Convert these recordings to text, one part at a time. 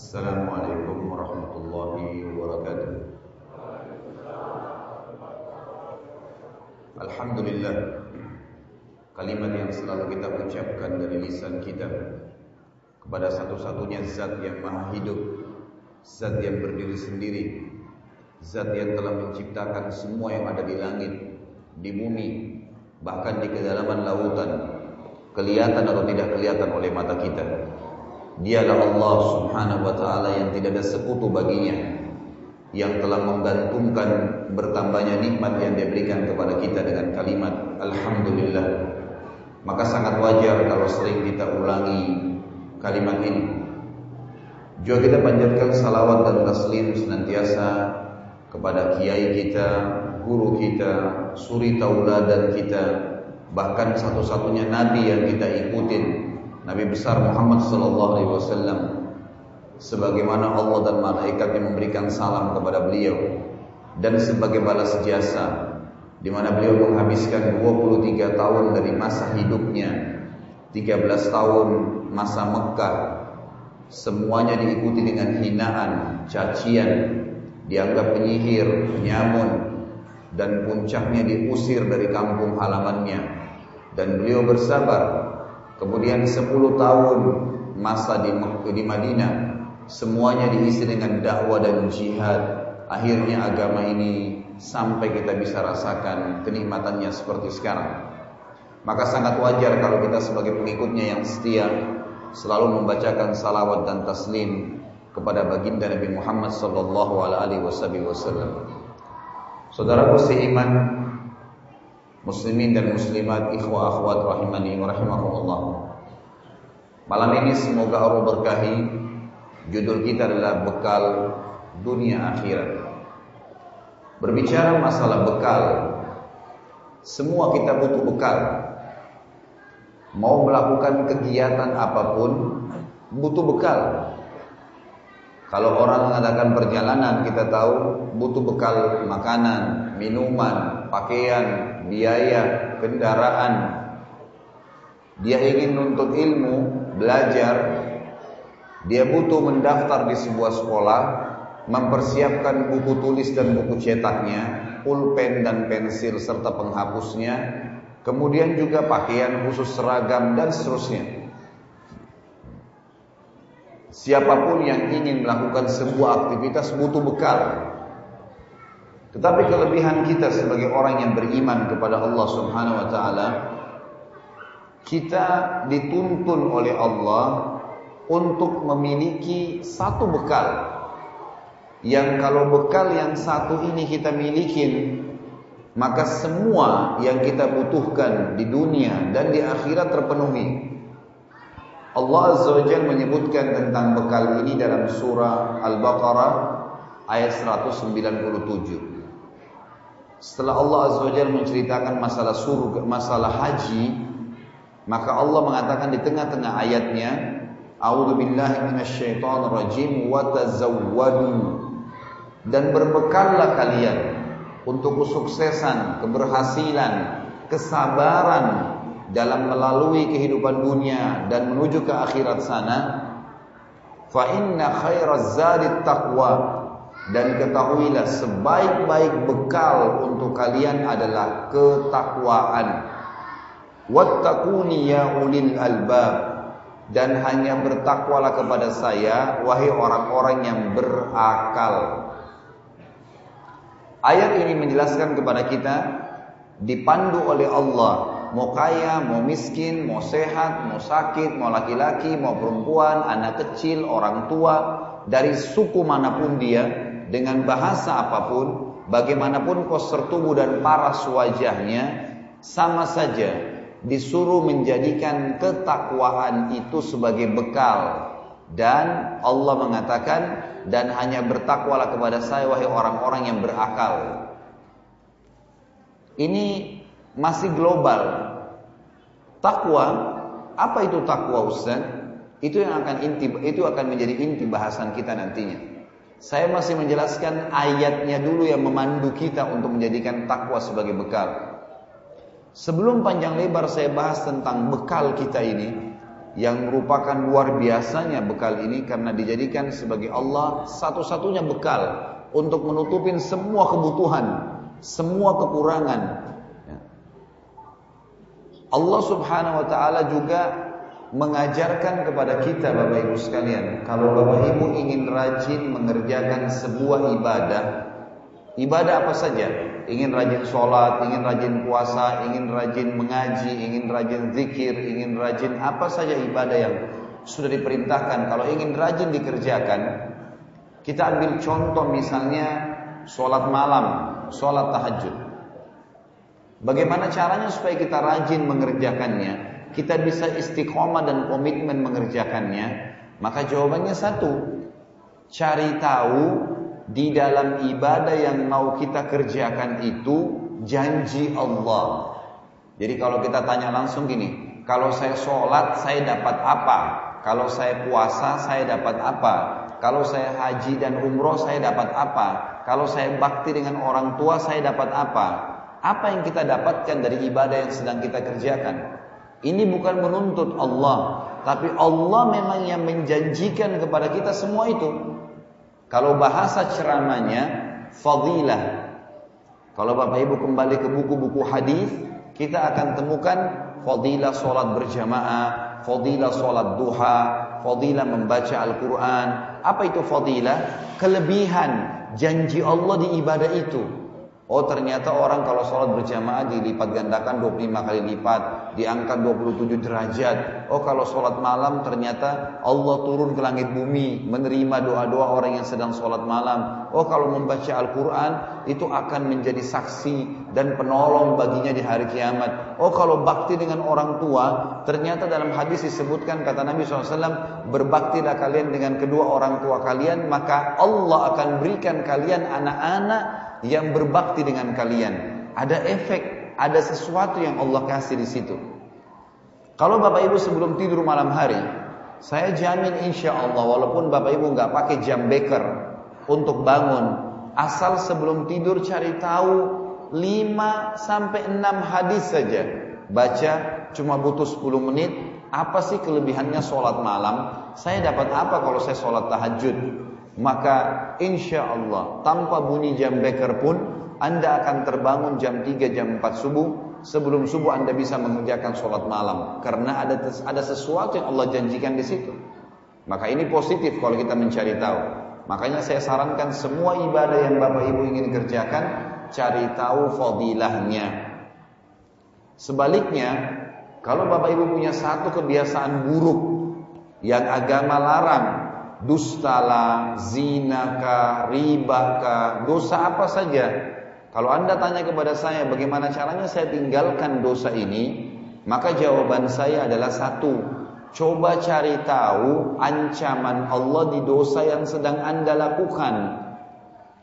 Assalamualaikum warahmatullahi wabarakatuh. Alhamdulillah Kalimat yang selalu kita ucapkan dari lisan kita Kepada satu-satunya zat yang maha hidup Zat yang berdiri sendiri Zat yang telah menciptakan semua yang ada di langit Di bumi Bahkan di kedalaman lautan Kelihatan atau tidak kelihatan oleh mata kita Dialah Allah subhanahu wa ta'ala yang tidak ada sekutu baginya Yang telah menggantungkan bertambahnya nikmat yang diberikan kepada kita dengan kalimat Alhamdulillah. Maka sangat wajar kalau sering kita ulangi kalimat ini. Juga kita panjatkan salawat dan taslim senantiasa kepada kiai kita, guru kita, suri tauladan kita, bahkan satu-satunya nabi yang kita ikutin Nabi besar Muhammad sallallahu alaihi wasallam sebagaimana Allah dan malaikatnya memberikan salam kepada beliau dan sebagai balas jasa di mana beliau menghabiskan 23 tahun dari masa hidupnya 13 tahun masa Mekah semuanya diikuti dengan hinaan, cacian, dianggap penyihir, penyamun dan puncaknya diusir dari kampung halamannya. Dan beliau bersabar Kemudian 10 tahun masa di, di Madinah semuanya diisi dengan dakwah dan jihad. Akhirnya agama ini sampai kita bisa rasakan kenikmatannya seperti sekarang. Maka sangat wajar kalau kita sebagai pengikutnya yang setia selalu membacakan salawat dan taslim kepada baginda Nabi Muhammad sallallahu alaihi wasallam. Saudaraku seiman, muslimin dan muslimat, ikhwah akhwat rahimani wa rahimakumullah. Malam ini semoga Allah berkahi. Judul kita adalah bekal dunia akhirat. Berbicara masalah bekal, semua kita butuh bekal. Mau melakukan kegiatan apa pun, butuh bekal. Kalau orang mengadakan perjalanan, kita tahu butuh bekal makanan, minuman, pakaian, biaya, kendaraan. Dia ingin nuntut ilmu, belajar. Dia butuh mendaftar di sebuah sekolah, mempersiapkan buku tulis dan buku cetaknya, pulpen dan pensil serta penghapusnya, kemudian juga pakaian khusus seragam dan seterusnya. Siapa pun yang ingin melakukan sebuah aktivitas butuh bekal. Tetapi kelebihan kita sebagai orang yang beriman kepada Allah Subhanahu wa taala kita dituntun oleh Allah untuk memiliki satu bekal yang kalau bekal yang satu ini kita miliki maka semua yang kita butuhkan di dunia dan di akhirat terpenuhi. Allah Azza wa menyebutkan tentang bekal ini dalam surah Al-Baqarah ayat 197. Setelah Allah Azza wa menceritakan masalah surga, masalah haji, maka Allah mengatakan di tengah-tengah ayatnya, A'udzu billahi minasyaitonir rajim wa tazawwadu. Dan berbekallah kalian untuk kesuksesan, keberhasilan, kesabaran dalam melalui kehidupan dunia dan menuju ke akhirat sana. Fa inna khairaz zadit taqwa dan ketahuilah sebaik-baik bekal untuk kalian adalah ketakwaan. Wattaquni ya ulil albab dan hanya bertakwalah kepada saya wahai orang-orang yang berakal. Ayat ini menjelaskan kepada kita dipandu oleh Allah mau kaya, mau miskin, mau sehat, mau sakit, mau laki-laki, mau perempuan, anak kecil, orang tua, dari suku mana pun dia, dengan bahasa apa pun, bagaimanapun poster tubuh dan paras wajahnya, sama saja disuruh menjadikan ketakwaan itu sebagai bekal. Dan Allah mengatakan, dan hanya bertakwalah kepada saya wahai orang-orang yang berakal. Ini masih global. Takwa, apa itu takwa Ustaz? Itu yang akan inti itu akan menjadi inti bahasan kita nantinya. Saya masih menjelaskan ayatnya dulu yang memandu kita untuk menjadikan takwa sebagai bekal. Sebelum panjang lebar saya bahas tentang bekal kita ini, yang merupakan luar biasanya bekal ini karena dijadikan sebagai Allah satu-satunya bekal untuk menutupin semua kebutuhan, semua kekurangan. Ya. Allah Subhanahu wa taala juga mengajarkan kepada kita Bapak Ibu sekalian, kalau Bapak Ibu ingin rajin mengerjakan sebuah ibadah, ibadah apa saja, ingin rajin sholat, ingin rajin puasa, ingin rajin mengaji, ingin rajin zikir, ingin rajin apa saja ibadah yang sudah diperintahkan, kalau ingin rajin dikerjakan, kita ambil contoh misalnya sholat malam, sholat tahajud. Bagaimana caranya supaya kita rajin mengerjakannya? Kita bisa istiqomah dan komitmen mengerjakannya? Maka jawabannya satu, cari tahu di dalam ibadah yang mau kita kerjakan itu janji Allah. Jadi kalau kita tanya langsung gini, kalau saya sholat saya dapat apa? Kalau saya puasa saya dapat apa? Kalau saya haji dan umroh saya dapat apa? Kalau saya bakti dengan orang tua saya dapat apa? Apa yang kita dapatkan dari ibadah yang sedang kita kerjakan? Ini bukan menuntut Allah, tapi Allah memang yang menjanjikan kepada kita semua itu. Kalau bahasa ceramahnya fadilah. Kalau Bapak Ibu kembali ke buku-buku hadis, kita akan temukan fadilah solat berjamaah, fadilah solat duha, fadilah membaca Al-Quran. Apa itu fadilah? Kelebihan janji Allah di ibadah itu. Oh ternyata orang kalau sholat berjamaah dilipat gandakan 25 kali lipat, diangkat 27 derajat. Oh kalau sholat malam ternyata Allah turun ke langit bumi, menerima doa-doa orang yang sedang sholat malam. Oh kalau membaca Al-Quran itu akan menjadi saksi dan penolong baginya di hari kiamat. Oh kalau bakti dengan orang tua, ternyata dalam hadis disebutkan kata Nabi SAW, berbaktilah kalian dengan kedua orang tua kalian, maka Allah akan berikan kalian anak-anak yang berbakti dengan kalian. Ada efek, ada sesuatu yang Allah kasih di situ. Kalau Bapak Ibu sebelum tidur malam hari, saya jamin insya Allah walaupun Bapak Ibu nggak pakai jam beker untuk bangun, asal sebelum tidur cari tahu 5 sampai 6 hadis saja. Baca cuma butuh 10 menit, apa sih kelebihannya sholat malam? Saya dapat apa kalau saya sholat tahajud? Maka insya Allah tanpa bunyi jam beker pun anda akan terbangun jam 3 jam 4 subuh sebelum subuh anda bisa mengerjakan sholat malam. Karena ada ada sesuatu yang Allah janjikan di situ. Maka ini positif kalau kita mencari tahu. Makanya saya sarankan semua ibadah yang bapak ibu ingin kerjakan cari tahu fadilahnya. Sebaliknya kalau bapak ibu punya satu kebiasaan buruk yang agama larang dustalah, zinakah, ribakah, dosa apa saja. Kalau Anda tanya kepada saya bagaimana caranya saya tinggalkan dosa ini, maka jawaban saya adalah satu. Coba cari tahu ancaman Allah di dosa yang sedang Anda lakukan.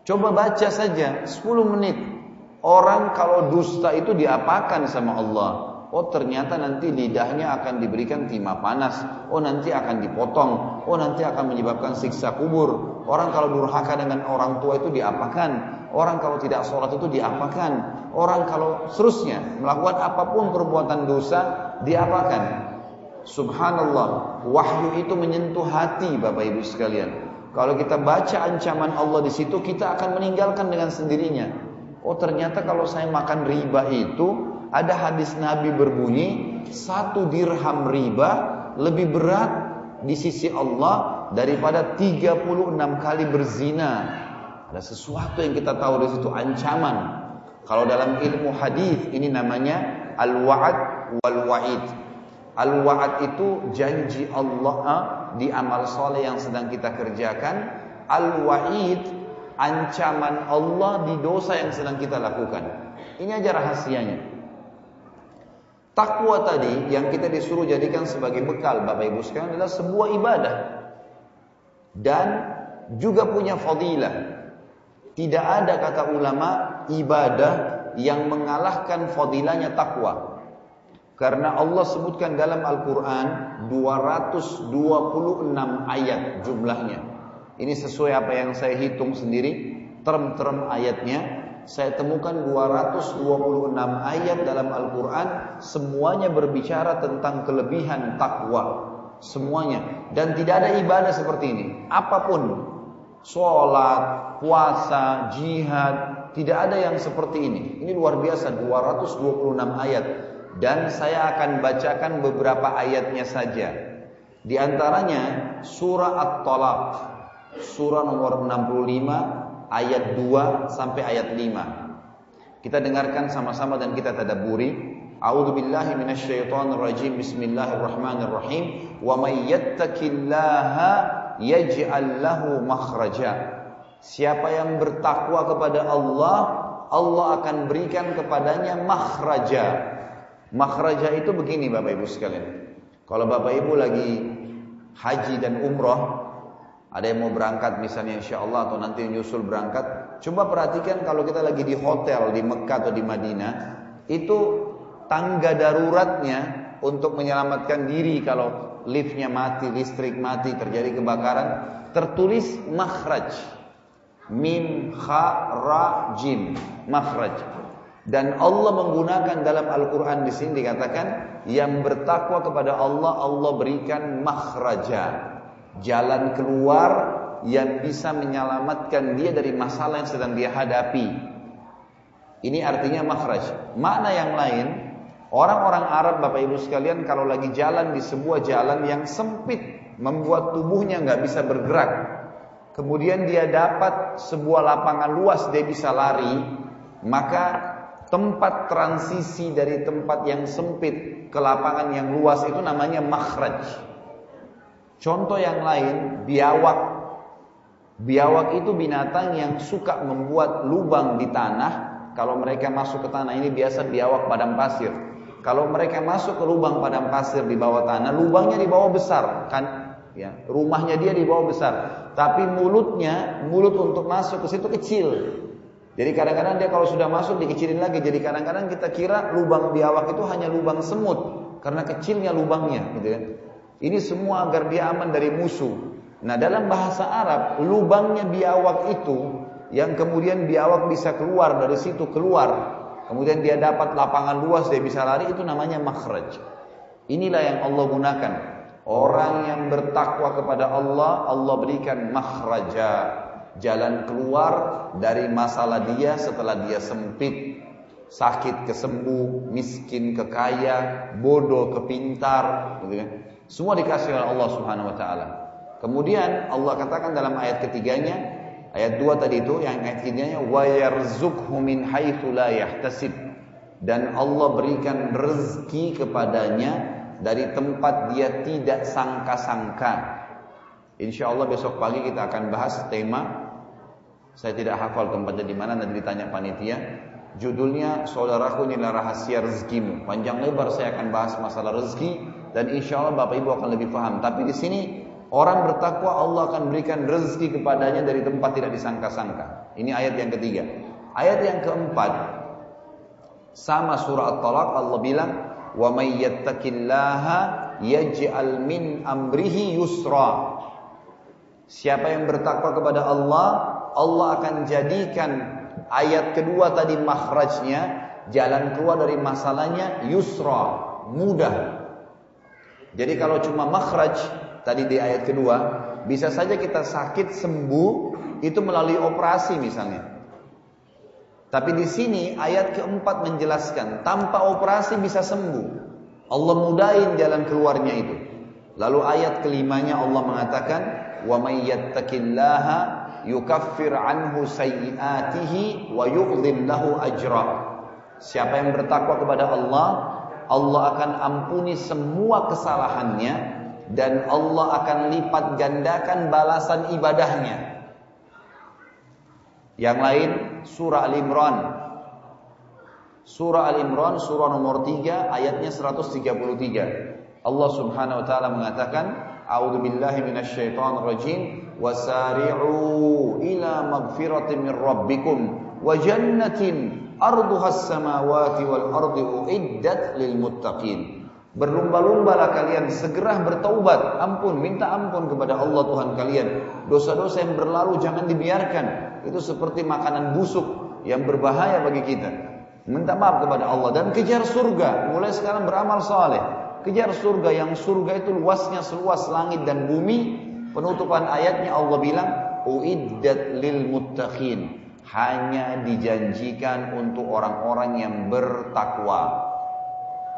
Coba baca saja 10 menit. Orang kalau dusta itu diapakan sama Allah? Oh ternyata nanti lidahnya akan diberikan timah panas. Oh nanti akan dipotong. Oh nanti akan menyebabkan siksa kubur. Orang kalau durhaka dengan orang tua itu diapakan. Orang kalau tidak sholat itu diapakan. Orang kalau seterusnya melakukan apa pun perbuatan dosa diapakan. Subhanallah, wahyu itu menyentuh hati Bapak Ibu sekalian. Kalau kita baca ancaman Allah di situ, kita akan meninggalkan dengan sendirinya. Oh ternyata kalau saya makan riba itu ada hadis Nabi berbunyi satu dirham riba lebih berat di sisi Allah daripada 36 kali berzina. Ada sesuatu yang kita tahu di situ ancaman. Kalau dalam ilmu hadis ini namanya al-wa'ad wal wa'id. Al-wa'ad itu janji Allah ah, di amal soleh yang sedang kita kerjakan. Al-wa'id ancaman Allah di dosa yang sedang kita lakukan. Ini aja rahasianya. Takwa tadi yang kita disuruh jadikan sebagai bekal Bapak Ibu sekalian adalah sebuah ibadah dan juga punya fadilah. Tidak ada kata ulama ibadah yang mengalahkan fadilahnya takwa. Karena Allah sebutkan dalam Al-Quran 226 ayat jumlahnya. Ini sesuai apa yang saya hitung sendiri, term-term ayatnya saya temukan 226 ayat dalam Al-Quran semuanya berbicara tentang kelebihan takwa. semuanya. Dan tidak ada ibadah seperti ini. Apa pun. Sholat puasa jihad tidak ada yang seperti ini. Ini luar biasa 226 ayat. Dan saya akan bacakan beberapa ayatnya saja. Di antaranya surah At-Talaq surah nomor 65 ayat 2 sampai ayat 5 kita dengarkan sama-sama dan kita tadaburi A'udzu billahi minasyaitonir rajim. Bismillahirrahmanirrahim. Wa may yattaqillaha yaj'al lahu makhraja. Siapa yang bertakwa kepada Allah, Allah akan berikan kepadanya makhraja. Makhraja itu begini Bapak Ibu sekalian. Kalau Bapak Ibu lagi haji dan umroh, ada yang mau berangkat misalnya insya Allah atau nanti nyusul berangkat, coba perhatikan kalau kita lagi di hotel di Mekah atau di Madinah, itu tangga daruratnya untuk menyelamatkan diri kalau liftnya mati, listrik mati, terjadi kebakaran, tertulis makhraj. Mim kha ra jim, makhraj. Dan Allah menggunakan dalam Al-Qur'an di sini dikatakan yang bertakwa kepada Allah Allah berikan makhraja. Jalan keluar yang bisa menyelamatkan dia dari masalah yang sedang dia hadapi. Ini artinya makhraj. Makna yang lain Orang-orang Arab Bapak Ibu sekalian kalau lagi jalan di sebuah jalan yang sempit membuat tubuhnya nggak bisa bergerak. Kemudian dia dapat sebuah lapangan luas dia bisa lari, maka tempat transisi dari tempat yang sempit ke lapangan yang luas itu namanya makhraj. Contoh yang lain, biawak. Biawak itu binatang yang suka membuat lubang di tanah. Kalau mereka masuk ke tanah ini biasa biawak padang pasir kalau mereka masuk ke lubang padang pasir di bawah tanah, lubangnya di bawah besar, kan? Ya, rumahnya dia di bawah besar, tapi mulutnya, mulut untuk masuk ke situ kecil. Jadi kadang-kadang dia kalau sudah masuk dikecilin lagi. Jadi kadang-kadang kita kira lubang biawak itu hanya lubang semut karena kecilnya lubangnya, gitu kan? Ini semua agar dia aman dari musuh. Nah, dalam bahasa Arab, lubangnya biawak itu yang kemudian biawak bisa keluar dari situ keluar kemudian dia dapat lapangan luas dia bisa lari itu namanya makhraj. Inilah yang Allah gunakan. Orang yang bertakwa kepada Allah, Allah berikan makhraja, jalan keluar dari masalah dia setelah dia sempit, sakit kesembuh, miskin ke kaya, bodoh ke pintar, gitu kan. Semua dikasih oleh Allah Subhanahu wa taala. Kemudian Allah katakan dalam ayat ketiganya, Ayat 2 tadi itu yang ayat ketiganya wa yarzuqhu min haitsu la yahtasib dan Allah berikan rezeki kepadanya dari tempat dia tidak sangka-sangka. Insya Allah besok pagi kita akan bahas tema saya tidak hafal tempatnya di mana nanti ditanya panitia. Judulnya saudaraku inilah rahasia rezekimu. Panjang lebar saya akan bahas masalah rezeki dan insya Allah bapak ibu akan lebih paham. Tapi di sini Orang bertakwa Allah akan berikan rezeki kepadanya dari tempat tidak disangka-sangka. Ini ayat yang ketiga. Ayat yang keempat sama surah At-Talaq Allah bilang wa may yattaqillaha yaj'al min amrihi yusra. Siapa yang bertakwa kepada Allah, Allah akan jadikan ayat kedua tadi makhrajnya jalan keluar dari masalahnya yusra, mudah. Jadi kalau cuma makhraj tadi di ayat kedua, bisa saja kita sakit sembuh itu melalui operasi misalnya. Tapi di sini ayat keempat menjelaskan tanpa operasi bisa sembuh. Allah mudahin jalan keluarnya itu. Lalu ayat kelimanya Allah mengatakan, "Wa may yattaqillaha yukaffir anhu sayyi'atihi wa yu'dhim lahu ajra." Siapa yang bertakwa kepada Allah, Allah akan ampuni semua kesalahannya dan Allah akan lipat gandakan balasan ibadahnya. Yang lain surah Al-Imran. Surah Al-Imran surah nomor 3 ayatnya 133. Allah Subhanahu wa taala mengatakan, "A'udzu billahi minasyaitonir rajim, wasari'u ila magfiratin min rabbikum wa jannatin arduhas samawati wal ardi uiddat lil muttaqin." Berlumba-lumbalah kalian segera bertaubat, ampun, minta ampun kepada Allah Tuhan kalian. Dosa-dosa yang berlalu jangan dibiarkan. Itu seperti makanan busuk yang berbahaya bagi kita. Minta maaf kepada Allah dan kejar surga. Mulai sekarang beramal saleh. kejar surga yang surga itu luasnya seluas langit dan bumi. Penutupan ayatnya Allah bilang, "Uiddat lil muttaqin." Hanya dijanjikan untuk orang-orang yang bertakwa.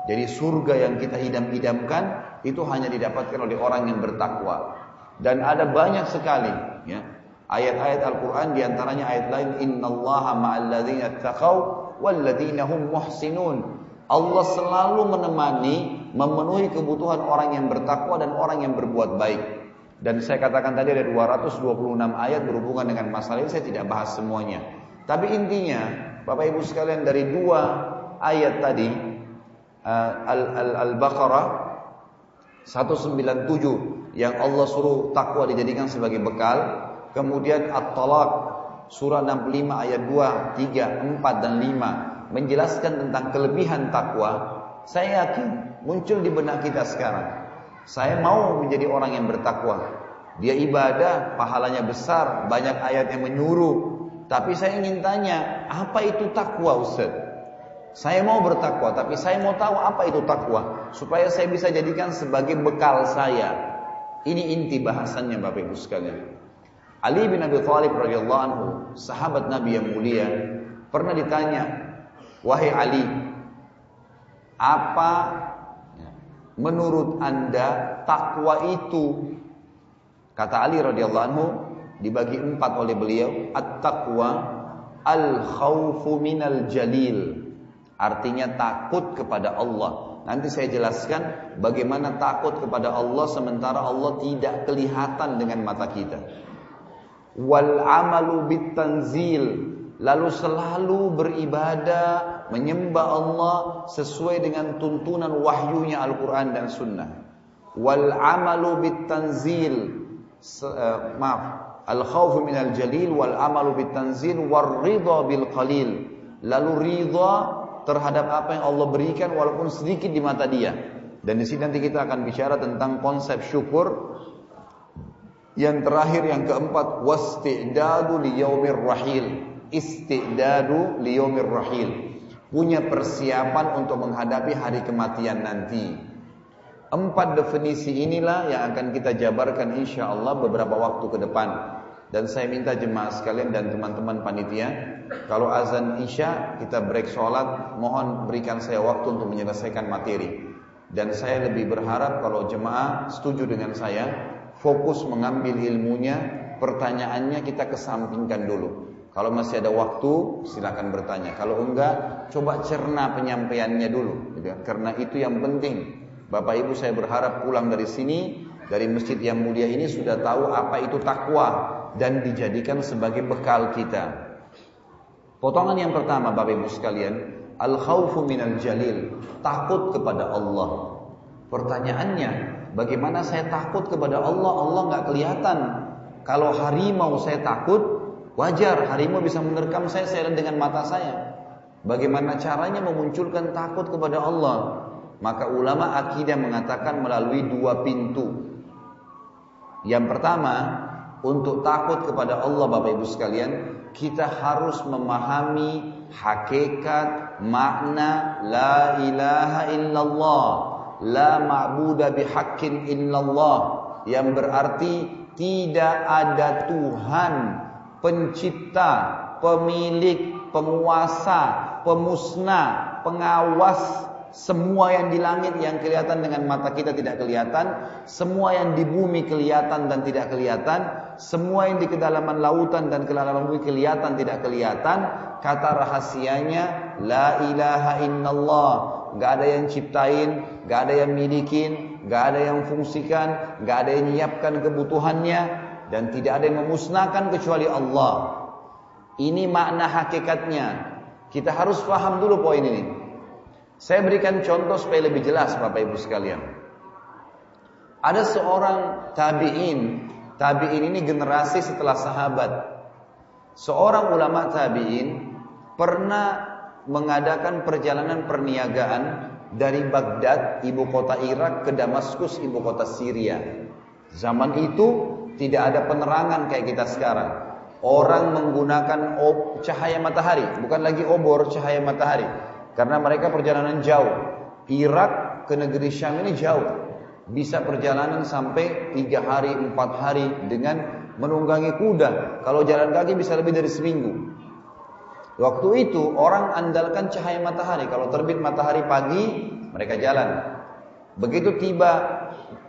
Jadi surga yang kita idam-idamkan itu hanya didapatkan oleh orang yang bertakwa. Dan ada banyak sekali ya, ayat-ayat Al-Quran di antaranya ayat lain Innallaha ma'alladzina taqaw walladzina hum muhsinun Allah selalu menemani, memenuhi kebutuhan orang yang bertakwa dan orang yang berbuat baik. Dan saya katakan tadi ada 226 ayat berhubungan dengan masalah ini, saya tidak bahas semuanya. Tapi intinya, Bapak Ibu sekalian dari dua ayat tadi, Al-Baqarah 197 yang Allah suruh takwa dijadikan sebagai bekal, kemudian At-Talaq surah 65 ayat 2, 3, 4 dan 5 menjelaskan tentang kelebihan takwa, saya yakin muncul di benak kita sekarang. Saya mau menjadi orang yang bertakwa. Dia ibadah, pahalanya besar, banyak ayat yang menyuruh. Tapi saya ingin tanya, apa itu takwa Ustaz? Saya mau bertakwa, tapi saya mau tahu apa itu takwa supaya saya bisa jadikan sebagai bekal saya. Ini inti bahasannya Bapak Ibu sekalian. Ali bin Abi Thalib radhiyallahu anhu, sahabat Nabi yang mulia, pernah ditanya, Wahai Ali, apa menurut anda takwa itu? Kata Ali radhiyallahu anhu dibagi empat oleh beliau. At-taqwa al-khawfu minal jalil. Artinya takut kepada Allah. Nanti saya jelaskan bagaimana takut kepada Allah sementara Allah tidak kelihatan dengan mata kita. Wal amalu bit tanzil lalu selalu beribadah, menyembah Allah sesuai dengan tuntunan wahyunya Al-Quran dan Sunnah. Wal amalu bit tanzil, uh, maaf, al khawf min al jalil wal amalu bit tanzil war ridha bil qalil. Lalu ridha terhadap apa yang Allah berikan walaupun sedikit di mata dia. Dan di sini nanti kita akan bicara tentang konsep syukur. Yang terakhir yang keempat wastidadu li yaumir rahil istidadu liyomir rahil. Punya persiapan untuk menghadapi hari kematian nanti. Empat definisi inilah yang akan kita jabarkan insya Allah beberapa waktu ke depan. Dan saya minta jemaah sekalian dan teman-teman panitia, kalau azan isya kita break sholat, mohon berikan saya waktu untuk menyelesaikan materi. Dan saya lebih berharap kalau jemaah setuju dengan saya, fokus mengambil ilmunya, pertanyaannya kita kesampingkan dulu. Kalau masih ada waktu, silakan bertanya. Kalau enggak, coba cerna penyampaiannya dulu. Gitu ya. Karena itu yang penting. Bapak Ibu saya berharap pulang dari sini, dari masjid yang mulia ini sudah tahu apa itu takwa dan dijadikan sebagai bekal kita. Potongan yang pertama Bapak Ibu sekalian, al khawfu minal jalil, takut kepada Allah. Pertanyaannya, bagaimana saya takut kepada Allah? Allah nggak kelihatan. Kalau harimau saya takut, Wajar harimau bisa menerkam saya, saya dengan mata saya. Bagaimana caranya memunculkan takut kepada Allah? Maka ulama akidah mengatakan melalui dua pintu. Yang pertama, untuk takut kepada Allah Bapak Ibu sekalian, kita harus memahami hakikat makna la ilaha illallah, la ma'budu bihaqqin illallah yang berarti tidak ada Tuhan pencipta, pemilik, penguasa, pemusnah, pengawas semua yang di langit yang kelihatan dengan mata kita tidak kelihatan, semua yang di bumi kelihatan dan tidak kelihatan, semua yang di kedalaman lautan dan kedalaman bumi kelihatan tidak kelihatan. Kata rahasianya la ilaha illallah. Gak ada yang ciptain, gak ada yang milikin, gak ada yang fungsikan, gak ada yang nyiapkan kebutuhannya, dan tidak ada yang memusnahkan kecuali Allah. Ini makna hakikatnya. Kita harus paham dulu poin ini. Saya berikan contoh supaya lebih jelas Bapak Ibu sekalian. Ada seorang tabi'in. Tabi'in ini generasi setelah sahabat. Seorang ulama tabi'in pernah mengadakan perjalanan perniagaan dari Baghdad, ibu kota Irak, ke Damaskus, ibu kota Syria. Zaman itu tidak ada penerangan kayak kita sekarang. Orang menggunakan cahaya matahari, bukan lagi obor cahaya matahari. Karena mereka perjalanan jauh. Irak ke negeri Syam ini jauh. Bisa perjalanan sampai tiga hari, empat hari dengan menunggangi kuda. Kalau jalan kaki bisa lebih dari seminggu. Waktu itu orang andalkan cahaya matahari. Kalau terbit matahari pagi, mereka jalan. Begitu tiba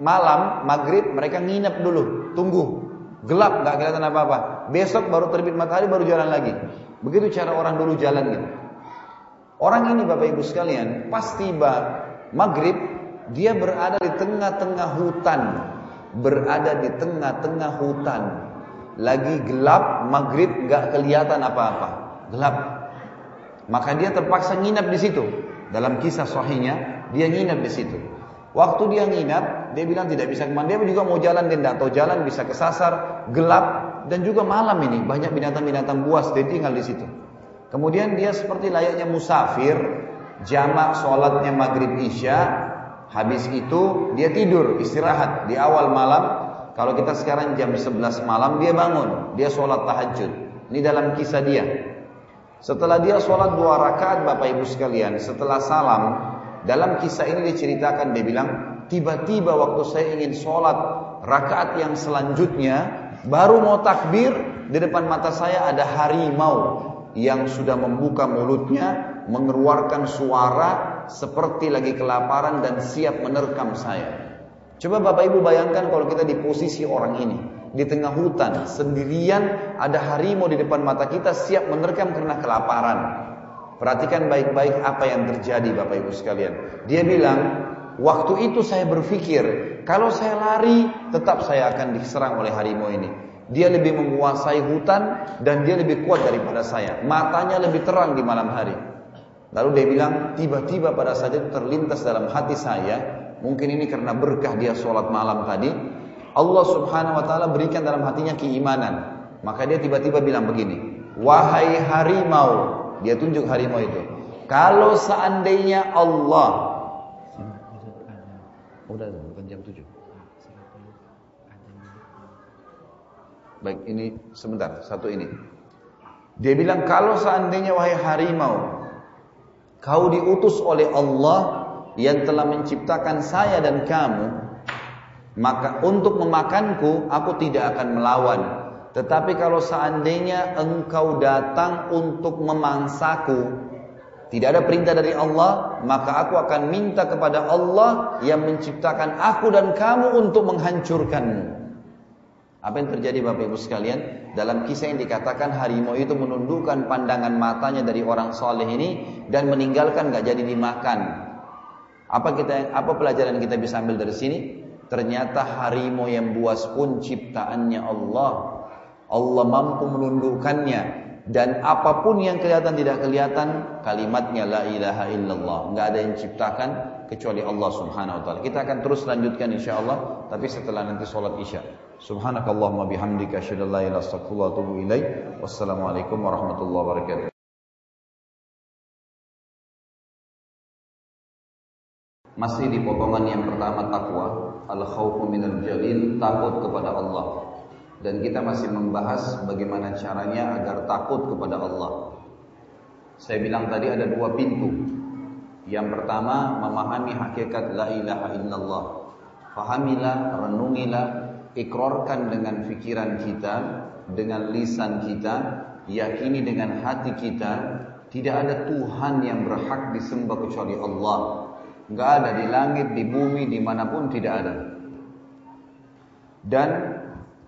malam, maghrib, mereka nginep dulu, tunggu. Gelap, nggak kelihatan apa-apa. Besok baru terbit matahari, baru jalan lagi. Begitu cara orang dulu jalan gitu. Orang ini Bapak Ibu sekalian, pas tiba maghrib, dia berada di tengah-tengah hutan. Berada di tengah-tengah hutan. Lagi gelap, maghrib nggak kelihatan apa-apa gelap. Maka dia terpaksa nginap di situ. Dalam kisah sahihnya, dia nginap di situ. Waktu dia nginap, dia bilang tidak bisa ke mana. Dia juga mau jalan, dia tidak tahu jalan, bisa kesasar, gelap, dan juga malam ini banyak binatang-binatang buas. Dia tinggal di situ. Kemudian dia seperti layaknya musafir, jamak sholatnya maghrib isya, habis itu dia tidur istirahat di awal malam. Kalau kita sekarang jam 11 malam dia bangun, dia sholat tahajud. Ini dalam kisah dia. Setelah dia sholat dua rakaat Bapak Ibu sekalian, setelah salam, dalam kisah ini diceritakan dia bilang, tiba-tiba waktu saya ingin sholat rakaat yang selanjutnya, baru mau takbir, di depan mata saya ada harimau yang sudah membuka mulutnya, mengeluarkan suara seperti lagi kelaparan dan siap menerkam saya. Coba Bapak Ibu bayangkan kalau kita di posisi orang ini di tengah hutan sendirian ada harimau di depan mata kita siap menerkam karena kelaparan. Perhatikan baik-baik apa yang terjadi Bapak Ibu sekalian. Dia bilang, waktu itu saya berpikir, kalau saya lari tetap saya akan diserang oleh harimau ini. Dia lebih menguasai hutan dan dia lebih kuat daripada saya. Matanya lebih terang di malam hari. Lalu dia bilang, tiba-tiba pada saat itu terlintas dalam hati saya, mungkin ini karena berkah dia sholat malam tadi, Allah Subhanahu wa taala berikan dalam hatinya keimanan. Maka dia tiba-tiba bilang begini, "Wahai harimau," dia tunjuk harimau itu. Kalau seandainya Allah Udah, bukan jam 7. Baik, ini sebentar, satu ini. Dia bilang, kalau seandainya wahai harimau, kau diutus oleh Allah yang telah menciptakan saya dan kamu, maka untuk memakanku aku tidak akan melawan. Tetapi kalau seandainya engkau datang untuk memangsaku, tidak ada perintah dari Allah, maka aku akan minta kepada Allah yang menciptakan aku dan kamu untuk menghancurkanmu. Apa yang terjadi Bapak Ibu sekalian? Dalam kisah yang dikatakan harimau itu menundukkan pandangan matanya dari orang soleh ini dan meninggalkan gak jadi dimakan. Apa kita apa pelajaran kita bisa ambil dari sini? Ternyata harimau yang buas pun ciptaannya Allah. Allah mampu menundukkannya dan apa pun yang kelihatan tidak kelihatan kalimatnya la ilaha illallah. Enggak ada yang ciptakan kecuali Allah Subhanahu wa taala. Kita akan terus lanjutkan insyaallah tapi setelah nanti sholat Isya. Subhanakallahumma bihamdika asyhadu an la ilaha. Wassalamualaikum warahmatullahi wabarakatuh. Masih di potongan yang pertama takwa al khawfu minal jalil, takut kepada Allah. Dan kita masih membahas bagaimana caranya agar takut kepada Allah. Saya bilang tadi ada dua pintu. Yang pertama memahami hakikat la ilaha illallah. Fahamilah, renungilah, ikrarkan dengan pikiran kita, dengan lisan kita, yakini dengan hati kita, tidak ada Tuhan yang berhak disembah kecuali Allah. Nggak ada di langit, di bumi, di mana pun tidak ada. Dan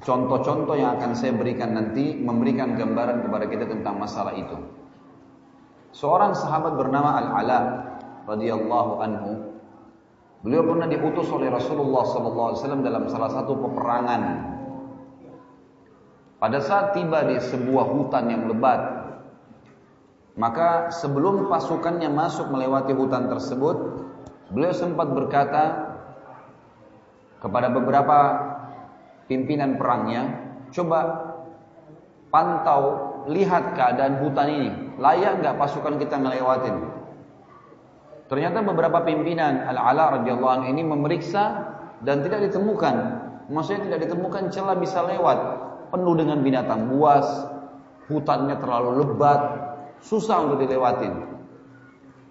contoh-contoh yang akan saya berikan nanti memberikan gambaran kepada kita tentang masalah itu. Seorang sahabat bernama Al-Ala radhiyallahu anhu. Beliau pernah diutus oleh Rasulullah SAW dalam salah satu peperangan. Pada saat tiba di sebuah hutan yang lebat, maka sebelum pasukannya masuk melewati hutan tersebut, Beliau sempat berkata kepada beberapa pimpinan perangnya, coba pantau, lihat keadaan hutan ini, layak nggak pasukan kita ngelewatin? Ternyata beberapa pimpinan Al-Ala radhiyallahu anhu ini memeriksa dan tidak ditemukan. Maksudnya tidak ditemukan celah bisa lewat, penuh dengan binatang buas, hutannya terlalu lebat, susah untuk dilewatin.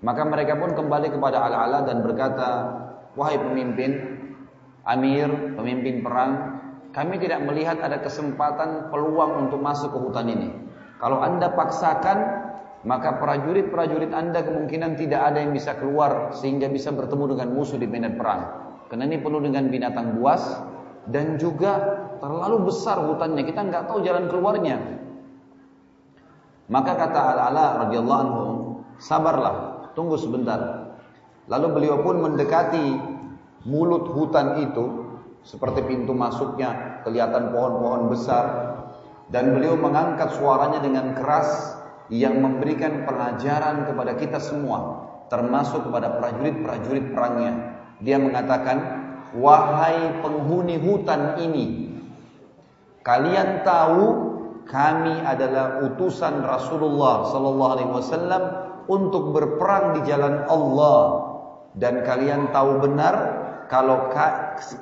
Maka mereka pun kembali kepada Al-Ala dan berkata, wahai pemimpin, amir, pemimpin perang, kami tidak melihat ada kesempatan peluang untuk masuk ke hutan ini. Kalau Anda paksakan, maka prajurit-prajurit Anda kemungkinan tidak ada yang bisa keluar sehingga bisa bertemu dengan musuh di medan perang. Karena ini penuh dengan binatang buas dan juga terlalu besar hutannya, kita nggak tahu jalan keluarnya. Maka kata Al-Ala radhiyallahu anhu, sabarlah, tunggu sebentar. Lalu beliau pun mendekati mulut hutan itu seperti pintu masuknya kelihatan pohon-pohon besar. Dan beliau mengangkat suaranya dengan keras yang memberikan pelajaran kepada kita semua termasuk kepada prajurit-prajurit perangnya. Dia mengatakan wahai penghuni hutan ini kalian tahu kami adalah utusan Rasulullah sallallahu alaihi wasallam untuk berperang di jalan Allah. Dan kalian tahu benar kalau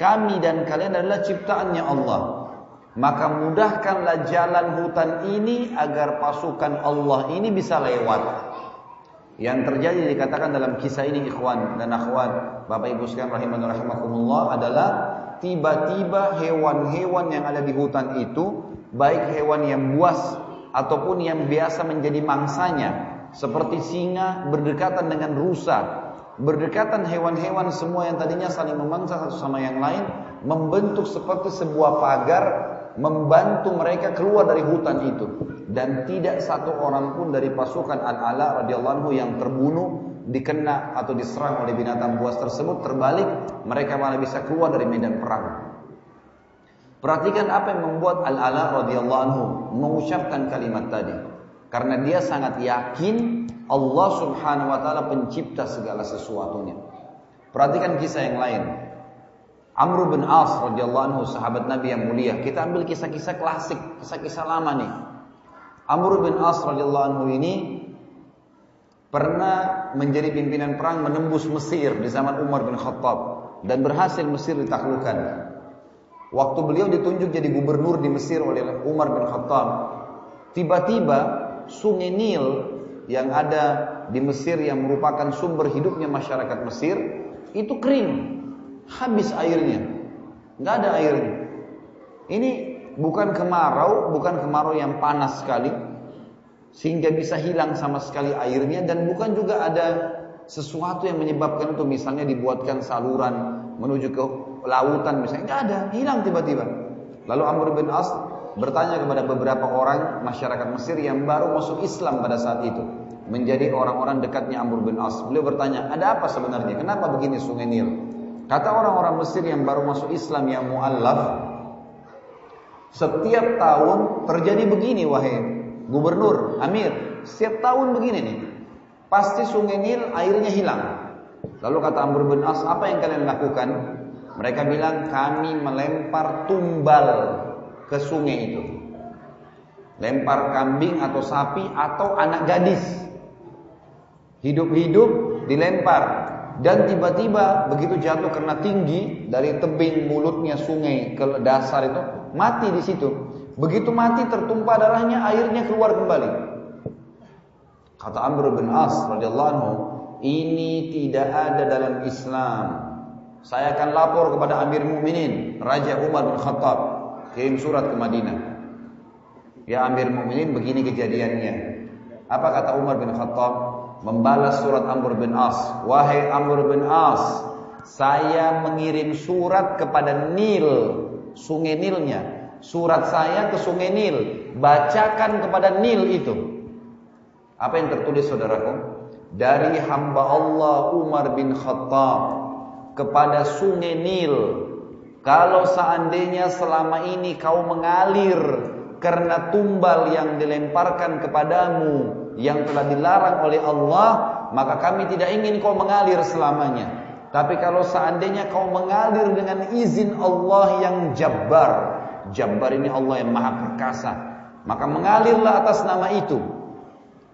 kami dan kalian adalah ciptaannya Allah maka mudahkanlah jalan hutan ini agar pasukan Allah ini bisa lewat. Yang terjadi dikatakan dalam kisah ini ikhwan dan akhwat Bapak Ibu sekalian rahimahullah rahimakumullah adalah tiba-tiba hewan-hewan yang ada di hutan itu baik hewan yang buas ataupun yang biasa menjadi mangsanya seperti singa berdekatan dengan rusa Berdekatan hewan-hewan semua yang tadinya saling memangsa satu sama yang lain membentuk seperti sebuah pagar membantu mereka keluar dari hutan itu. Dan tidak satu orang pun dari pasukan Al-Ala radhiyallahu anhu yang terbunuh dikena atau diserang oleh binatang buas tersebut terbalik mereka malah bisa keluar dari medan perang. Perhatikan apa yang membuat Al-Ala radhiyallahu anhu mengucapkan kalimat tadi. Karena dia sangat yakin Allah subhanahu wa ta'ala pencipta segala sesuatunya. Perhatikan kisah yang lain. Amr bin As radhiyallahu anhu sahabat Nabi yang mulia. Kita ambil kisah-kisah klasik, kisah-kisah lama nih. Amr bin As radhiyallahu anhu ini pernah menjadi pimpinan perang menembus Mesir di zaman Umar bin Khattab dan berhasil Mesir ditaklukkan. Waktu beliau ditunjuk jadi gubernur di Mesir oleh Umar bin Khattab, tiba-tiba sungai Nil yang ada di Mesir yang merupakan sumber hidupnya masyarakat Mesir itu kering, habis airnya, nggak ada airnya. Ini bukan kemarau, bukan kemarau yang panas sekali, sehingga bisa hilang sama sekali airnya dan bukan juga ada sesuatu yang menyebabkan itu. Misalnya dibuatkan saluran menuju ke lautan misalnya. Nggak ada. Hilang tiba-tiba. Lalu Amr bin As bertanya kepada beberapa orang masyarakat Mesir yang baru masuk Islam pada saat itu menjadi orang-orang dekatnya Amr bin As. Beliau bertanya, ada apa sebenarnya? Kenapa begini sungai Nil? Kata orang-orang Mesir yang baru masuk Islam yang mu'allaf, setiap tahun terjadi begini wahai gubernur, amir, setiap tahun begini nih. Pasti sungai Nil airnya hilang. Lalu kata Amr bin As, apa yang kalian lakukan? Mereka bilang, kami melempar tumbal ke sungai itu. Lempar kambing atau sapi atau anak gadis Hidup-hidup dilempar dan tiba-tiba begitu jatuh karena tinggi dari tebing mulutnya sungai ke dasar itu mati di situ. Begitu mati tertumpah darahnya airnya keluar kembali. Kata Amr bin As radhiyallahu anhu, ini tidak ada dalam Islam. Saya akan lapor kepada Amir Mukminin Raja Umar bin Khattab kirim surat ke Madinah. Ya Amir Mukminin begini kejadiannya. Apa kata Umar bin Khattab? membalas surat Amr bin As. Wahai Amr bin As, saya mengirim surat kepada Nil, sungai Nilnya. Surat saya ke sungai Nil, bacakan kepada Nil itu. Apa yang tertulis saudaraku? Dari hamba Allah Umar bin Khattab kepada sungai Nil. Kalau seandainya selama ini kau mengalir karena tumbal yang dilemparkan kepadamu yang telah dilarang oleh Allah, maka kami tidak ingin kau mengalir selamanya. Tapi kalau seandainya kau mengalir dengan izin Allah yang jabbar, jabbar ini Allah yang maha perkasa, maka mengalirlah atas nama itu.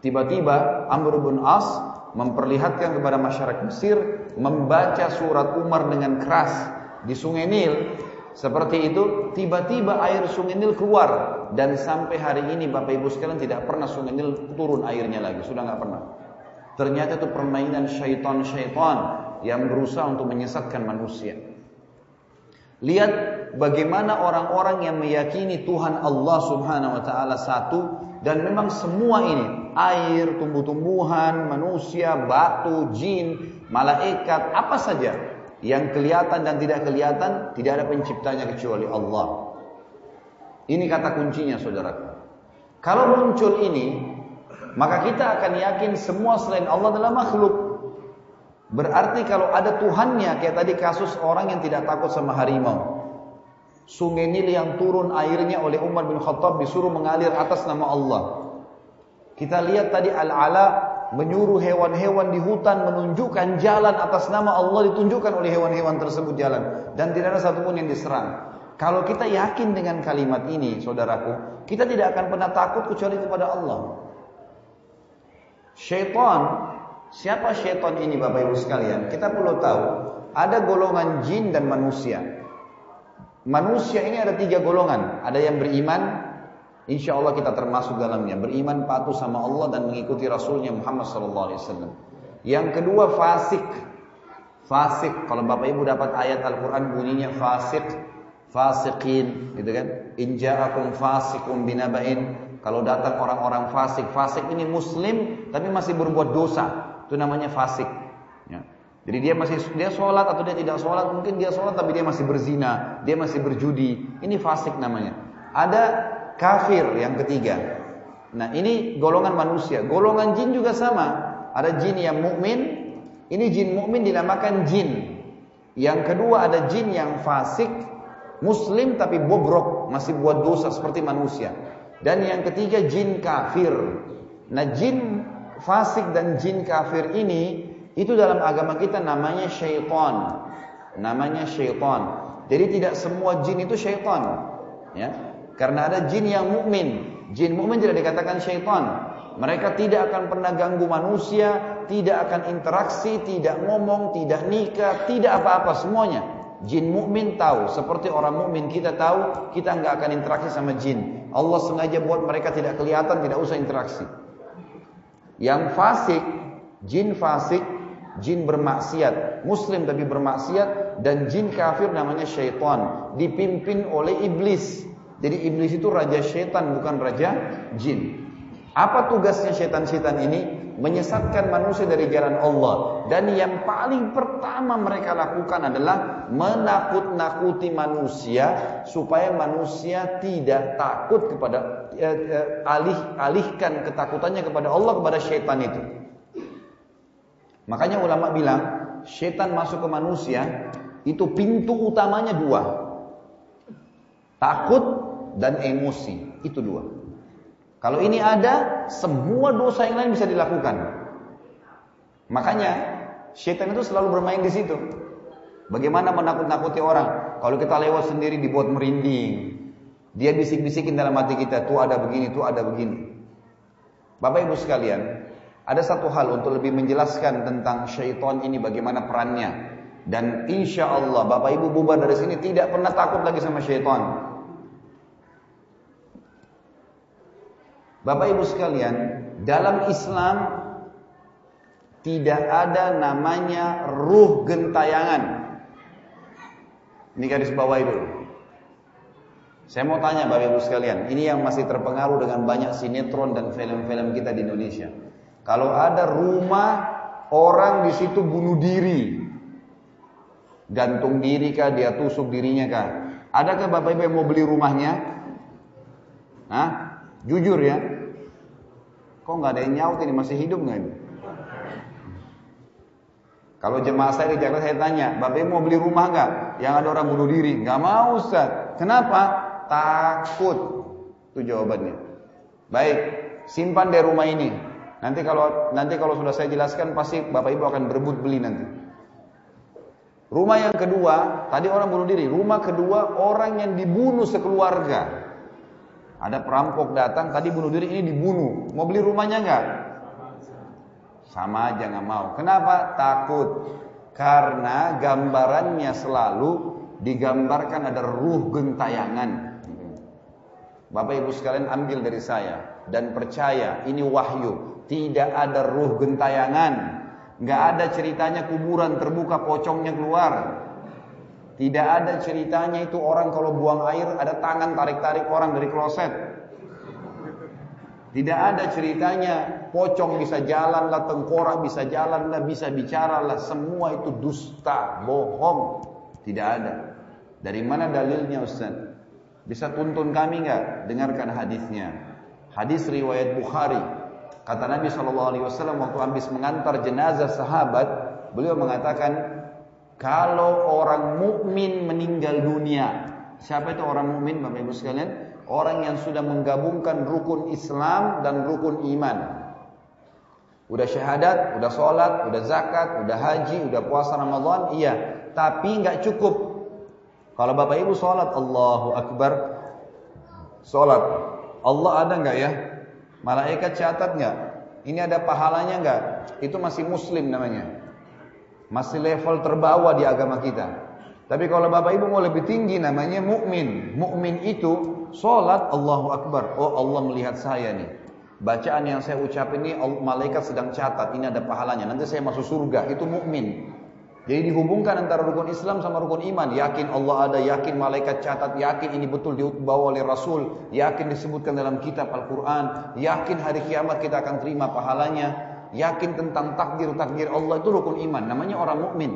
Tiba-tiba Amr bin As memperlihatkan kepada masyarakat Mesir membaca surat Umar dengan keras di sungai Nil seperti itu, tiba-tiba air sungai Nil keluar dan sampai hari ini Bapak Ibu sekalian tidak pernah sungai Nil turun airnya lagi, sudah nggak pernah. Ternyata itu permainan syaitan-syaitan yang berusaha untuk menyesatkan manusia. Lihat bagaimana orang-orang yang meyakini Tuhan Allah Subhanahu wa taala satu dan memang semua ini air, tumbuh-tumbuhan, manusia, batu, jin, malaikat, apa saja yang kelihatan dan tidak kelihatan tidak ada penciptanya kecuali Allah. Ini kata kuncinya saudaraku. Kalau muncul ini, maka kita akan yakin semua selain Allah adalah makhluk. Berarti kalau ada Tuhannya, kayak tadi kasus orang yang tidak takut sama harimau. Sungai Nil yang turun airnya oleh Umar bin Khattab disuruh mengalir atas nama Allah. Kita lihat tadi Al-Ala menyuruh hewan-hewan di hutan menunjukkan jalan atas nama Allah ditunjukkan oleh hewan-hewan tersebut jalan dan tidak ada satupun yang diserang. Kalau kita yakin dengan kalimat ini, saudaraku, kita tidak akan pernah takut kecuali kepada Allah. Syaitan Siapa syaitan ini Bapak Ibu sekalian? Kita perlu tahu, ada golongan jin dan manusia. Manusia ini ada tiga golongan. Ada yang beriman, insya Allah kita termasuk dalamnya. Beriman patuh sama Allah dan mengikuti Rasulnya Muhammad SAW. Yang kedua fasik. Fasik, kalau Bapak Ibu dapat ayat Al-Quran bunyinya fasik, fasikin, gitu kan? Inja'akum fasikum binaba'in. Kalau datang orang-orang fasik, fasik ini muslim tapi masih berbuat dosa. Itu namanya fasik. Ya. Jadi dia masih dia sholat atau dia tidak sholat, mungkin dia sholat tapi dia masih berzina, dia masih berjudi. Ini fasik namanya. Ada kafir yang ketiga. Nah ini golongan manusia. Golongan jin juga sama. Ada jin yang mukmin. Ini jin mukmin dinamakan jin. Yang kedua ada jin yang fasik, muslim tapi bobrok, masih buat dosa seperti manusia. Dan yang ketiga jin kafir. Nah jin fasik dan jin kafir ini itu dalam agama kita namanya syaitan. Namanya syaitan. Jadi tidak semua jin itu syaitan. Ya. Karena ada jin yang mukmin. Jin mukmin tidak dikatakan syaitan. Mereka tidak akan pernah ganggu manusia, tidak akan interaksi, tidak ngomong, tidak nikah, tidak apa-apa semuanya. Jin mukmin tahu, seperti orang mukmin kita tahu, kita nggak akan interaksi sama jin. Allah sengaja buat mereka tidak kelihatan, tidak usah interaksi. Yang fasik, jin fasik, jin bermaksiat, muslim tapi bermaksiat dan jin kafir namanya syaitan, dipimpin oleh iblis. Jadi iblis itu raja syaitan bukan raja jin. Apa tugasnya syaitan-syaitan ini? Menyesatkan manusia dari jalan Allah. Dan yang paling pertama mereka lakukan adalah menakut-nakuti manusia supaya manusia tidak takut kepada eh, eh, alih alihkan ketakutannya kepada Allah kepada syaitan itu. Makanya ulama bilang, syaitan masuk ke manusia itu pintu utamanya dua. Takut dan emosi, itu dua. Kalau ini ada, semua dosa yang lain bisa dilakukan. Makanya syaitan itu selalu bermain di situ. Bagaimana menakut-nakuti orang? Kalau kita lewat sendiri dibuat merinding. Dia bisik-bisikin dalam hati kita, tuh ada begini, tuh ada begini. Bapak Ibu sekalian, ada satu hal untuk lebih menjelaskan tentang syaitan ini bagaimana perannya. Dan insya Allah Bapak Ibu bubar dari sini tidak pernah takut lagi sama syaitan. Bapak Ibu sekalian, dalam Islam tidak ada namanya ruh gentayangan. Ini garis bawah itu. Saya mau tanya Bapak Ibu sekalian, ini yang masih terpengaruh dengan banyak sinetron dan film-film kita di Indonesia. Kalau ada rumah orang di situ bunuh diri, gantung diri kah, dia tusuk dirinya kah? Adakah Bapak Ibu yang mau beli rumahnya? Hah? Jujur ya, Kok nggak ada yang nyaut ini masih hidup nggak ini? Kalau jemaah saya di Jakarta saya tanya, Bapak mau beli rumah nggak? Yang ada orang bunuh diri? Nggak mau Ustaz. Kenapa? Takut. Itu jawabannya. Baik, simpan deh rumah ini. Nanti kalau nanti kalau sudah saya jelaskan pasti Bapak Ibu akan berebut beli nanti. Rumah yang kedua, tadi orang bunuh diri. Rumah kedua orang yang dibunuh sekeluarga. Ada perampok datang, tadi bunuh diri ini dibunuh. Mau beli rumahnya enggak? Sama aja nggak mau. Kenapa? Takut. Karena gambarannya selalu digambarkan ada ruh gentayangan. Bapak Ibu sekalian ambil dari saya dan percaya ini wahyu. Tidak ada ruh gentayangan. Nggak ada ceritanya kuburan terbuka pocongnya keluar. Tidak ada ceritanya itu orang kalau buang air ada tangan tarik-tarik orang dari kloset. Tidak ada ceritanya pocong bisa jalan lah, tengkorak bisa jalan lah, bisa bicara lah. Semua itu dusta, bohong. Tidak ada. Dari mana dalilnya Ustaz? Bisa tuntun kami nggak? Dengarkan hadisnya. Hadis riwayat Bukhari. Kata Nabi SAW waktu habis mengantar jenazah sahabat, beliau mengatakan, kalau orang mukmin meninggal dunia, siapa itu orang mukmin Bapak Ibu sekalian? Orang yang sudah menggabungkan rukun Islam dan rukun iman. Udah syahadat, udah sholat, udah zakat, udah haji, udah puasa Ramadan, iya. Tapi nggak cukup. Kalau bapak ibu sholat, Allahu Akbar, sholat. Allah ada nggak ya? Malaikat catat nggak? Ini ada pahalanya nggak? Itu masih Muslim namanya. Masih level terbawah di agama kita. Tapi kalau bapak ibu mau lebih tinggi namanya mukmin. Mukmin itu sholat Allahu Akbar. Oh Allah melihat saya nih. Bacaan yang saya ucap ini malaikat sedang catat. Ini ada pahalanya. Nanti saya masuk surga. Itu mukmin. Jadi dihubungkan antara rukun Islam sama rukun iman. Yakin Allah ada, yakin malaikat catat, yakin ini betul dibawa oleh Rasul, yakin disebutkan dalam kitab Al-Quran, yakin hari kiamat kita akan terima pahalanya, yakin tentang takdir-takdir Allah itu rukun iman. Namanya orang mukmin.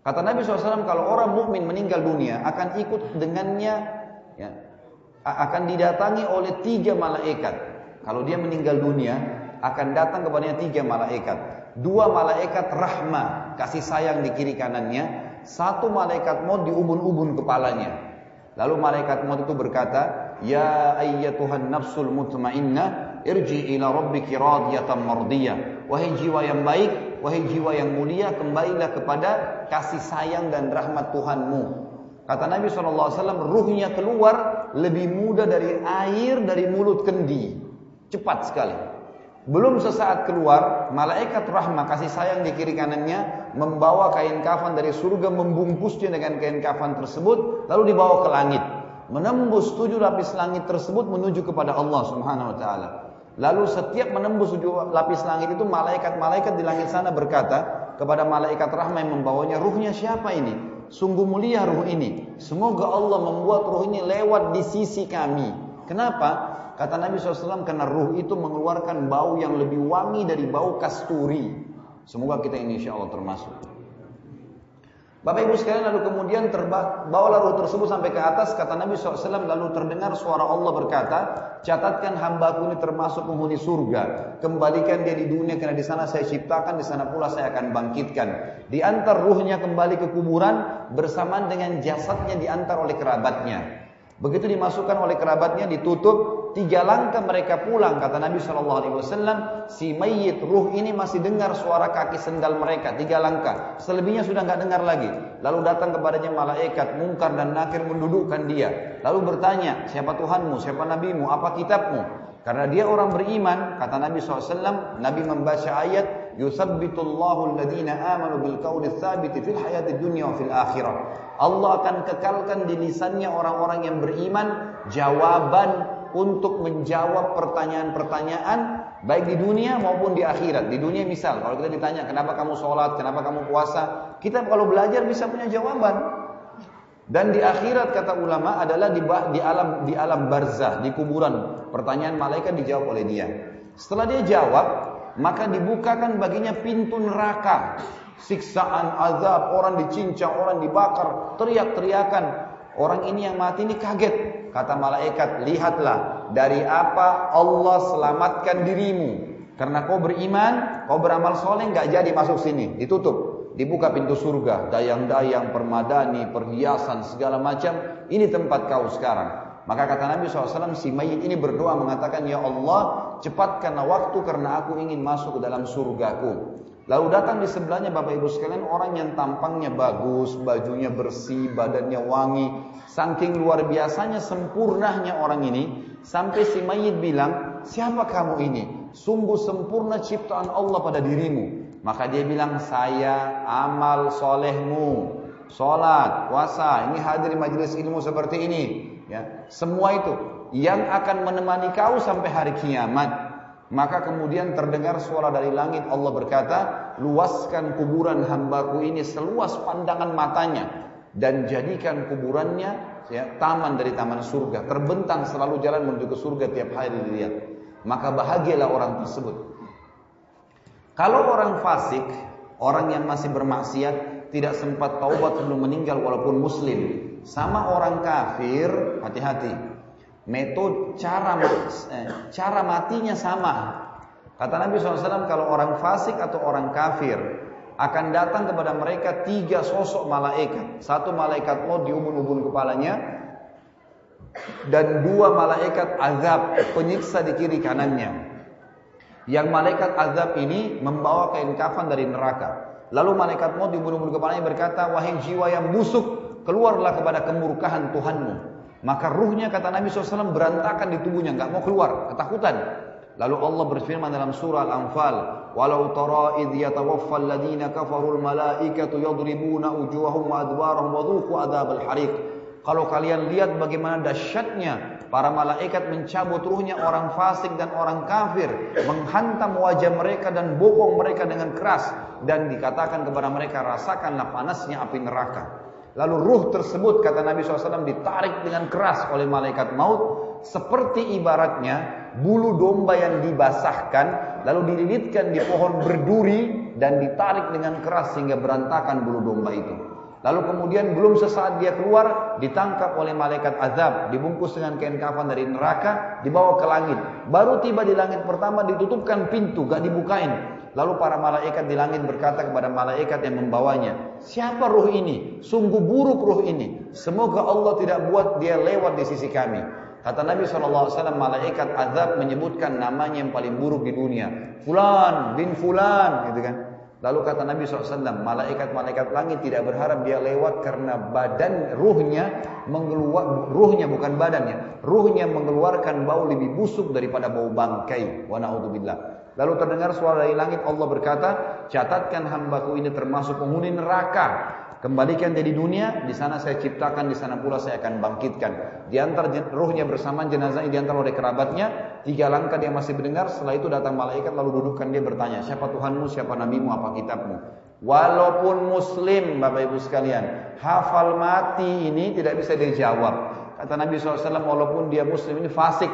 Kata Nabi SAW kalau orang mukmin meninggal dunia akan ikut dengannya ya, akan didatangi oleh tiga malaikat. Kalau dia meninggal dunia akan datang kepadanya tiga malaikat. Dua malaikat rahmah kasih sayang di kiri kanannya. Satu malaikat maut di ubun-ubun kepalanya. Lalu malaikat maut itu berkata, Ya ayyatuhan nafsul mutmainnah irji ila rabbiki radiyatan mardiyah. Wahai jiwa yang baik, wahai jiwa yang mulia, kembalilah kepada kasih sayang dan rahmat Tuhanmu. Kata Nabi SAW, ruhnya keluar lebih mudah dari air dari mulut kendi. Cepat sekali. Belum sesaat keluar, malaikat rahmat kasih sayang di kiri kanannya membawa kain kafan dari surga membungkusnya dengan kain kafan tersebut lalu dibawa ke langit. Menembus tujuh lapis langit tersebut menuju kepada Allah Subhanahu wa taala. Lalu setiap menembus tujuh lapis langit itu malaikat-malaikat di langit sana berkata kepada malaikat rahmat yang membawanya, ruhnya siapa ini? Sungguh mulia ruh ini. Semoga Allah membuat ruh ini lewat di sisi kami. Kenapa? Kata Nabi SAW, karena ruh itu mengeluarkan bau yang lebih wangi dari bau kasturi. Semoga kita ini insya Allah termasuk. Bapak ibu sekalian lalu kemudian terbawalah ruh tersebut sampai ke atas kata Nabi SAW lalu terdengar suara Allah berkata catatkan hambaku ini termasuk penghuni surga. Kembalikan dia di dunia karena di sana saya ciptakan di sana pula saya akan bangkitkan. Diantar ruhnya kembali ke kuburan bersamaan dengan jasadnya diantar oleh kerabatnya. Begitu dimasukkan oleh kerabatnya ditutup tiga langkah mereka pulang kata Nabi Shallallahu Alaihi Wasallam. Si mayit ruh ini masih dengar suara kaki sendal mereka. Tiga langkah. Selebihnya sudah nggak dengar lagi. Lalu datang kepadanya malaikat mungkar dan nakir mendudukkan dia. Lalu bertanya siapa Tuhanmu? Siapa nabimu? Apa kitabmu? Karena dia orang beriman kata Nabi SAW Nabi membaca ayat alladhina amanu bil Allah akan kekalkan di lisannya orang-orang yang beriman. Jawaban untuk menjawab pertanyaan-pertanyaan baik di dunia maupun di akhirat. Di dunia misal kalau kita ditanya kenapa kamu sholat, kenapa kamu puasa, kita kalau belajar bisa punya jawaban. Dan di akhirat kata ulama adalah di, di alam di alam barzah, di kuburan. Pertanyaan malaikat dijawab oleh dia. Setelah dia jawab, maka dibukakan baginya pintu neraka. Siksaan, azab, orang dicincang, orang dibakar, teriak-teriakan. Orang ini yang mati ini kaget. Kata malaikat, lihatlah dari apa Allah selamatkan dirimu. Karena kau beriman, kau beramal soleh, nggak jadi masuk sini, ditutup. Dibuka pintu surga, dayang-dayang, permadani, perhiasan, segala macam. Ini tempat kau sekarang. Maka kata Nabi SAW, si mayit ini berdoa mengatakan, Ya Allah, cepatkanlah waktu karena aku ingin masuk ke dalam surgaku. Lalu datang di sebelahnya Bapak Ibu sekalian orang yang tampangnya bagus, bajunya bersih, badannya wangi. Saking luar biasanya sempurnanya orang ini. Sampai si mayit bilang, siapa kamu ini? Sungguh sempurna ciptaan Allah pada dirimu. Maka dia bilang, saya amal solehmu. Sholat, puasa, ini hadir di majelis ilmu seperti ini. Ya, semua itu yang akan menemani kau sampai hari kiamat. Maka kemudian terdengar suara dari langit Allah berkata, luaskan kuburan hambaku ini seluas pandangan matanya dan jadikan kuburannya ya, taman dari taman surga, terbentang selalu jalan menuju ke surga tiap hari dilihat. Maka bahagialah orang tersebut. Kalau orang fasik, orang yang masih bermaksiat, tidak sempat taubat sebelum meninggal walaupun muslim, sama orang kafir, hati-hati metode cara eh, cara matinya sama. Kata Nabi SAW kalau orang fasik atau orang kafir akan datang kepada mereka tiga sosok malaikat. Satu malaikat maut di ubun-ubun kepalanya dan dua malaikat azab penyiksa di kiri kanannya. Yang malaikat azab ini membawa kain kafan dari neraka. Lalu malaikat maut di ubun-ubun kepalanya berkata, "Wahai jiwa yang busuk, keluarlah kepada kemurkaan Tuhanmu." Maka ruhnya kata Nabi SAW berantakan di tubuhnya, nggak mau keluar, ketakutan. Lalu Allah berfirman dalam surah Al-Anfal, "Walau tara idh kafarul malaikatu yadribuna wujuhahum wa adbarahum wa dhuqu adzabal hariq." Kalau kalian lihat bagaimana dahsyatnya para malaikat mencabut ruhnya orang fasik dan orang kafir, menghantam wajah mereka dan bokong mereka dengan keras dan dikatakan kepada mereka rasakanlah panasnya api neraka. Lalu ruh tersebut kata Nabi SAW ditarik dengan keras oleh malaikat maut seperti ibaratnya bulu domba yang dibasahkan lalu dililitkan di pohon berduri dan ditarik dengan keras sehingga berantakan bulu domba itu. Lalu kemudian belum sesaat dia keluar ditangkap oleh malaikat azab, dibungkus dengan kain kafan dari neraka, dibawa ke langit. Baru tiba di langit pertama ditutupkan pintu, gak dibukain. Lalu para malaikat di langit berkata kepada malaikat yang membawanya, siapa ruh ini? Sungguh buruk ruh ini. Semoga Allah tidak buat dia lewat di sisi kami. Kata Nabi SAW, malaikat azab menyebutkan namanya yang paling buruk di dunia. Fulan bin Fulan, gitu kan. Lalu kata Nabi SAW, malaikat-malaikat langit tidak berharap dia lewat karena badan ruhnya mengeluar, ruhnya bukan badannya, ruhnya mengeluarkan bau lebih busuk daripada bau bangkai. Wa na'udzubillah. Lalu terdengar suara dari langit Allah berkata, catatkan hambaku ini termasuk penghuni neraka. Kembalikan dia di dunia, di sana saya ciptakan, di sana pula saya akan bangkitkan. Di antara ruhnya bersama jenazahnya di antara oleh kerabatnya, tiga langkah dia masih mendengar, setelah itu datang malaikat lalu dudukkan dia bertanya, siapa Tuhanmu, siapa nabimu, apa kitabmu? Walaupun muslim Bapak Ibu sekalian, hafal mati ini tidak bisa dijawab. Kata Nabi SAW, walaupun dia muslim ini fasik,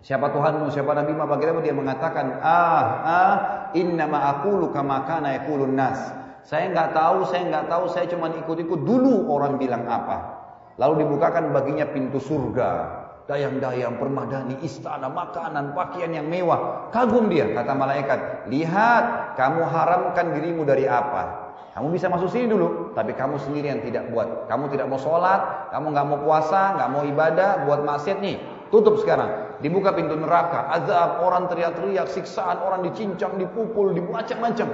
Siapa Tuhanmu, siapa Nabi apa kita dia mengatakan, ah, ah, inna ma'akulu kama kana yakulun nas. Saya enggak tahu, saya enggak tahu, saya cuma ikut-ikut dulu orang bilang apa. Lalu dibukakan baginya pintu surga. Dayang-dayang, permadani, istana, makanan, pakaian yang mewah. Kagum dia, kata malaikat. Lihat, kamu haramkan dirimu dari apa? Kamu bisa masuk sini dulu, tapi kamu sendiri yang tidak buat. Kamu tidak mau sholat, kamu nggak mau puasa, nggak mau ibadah, buat maksiat nih. Tutup sekarang. Dibuka pintu neraka, azab, orang teriak-teriak, siksaan, orang dicincang, dipukul, dimacam-macam.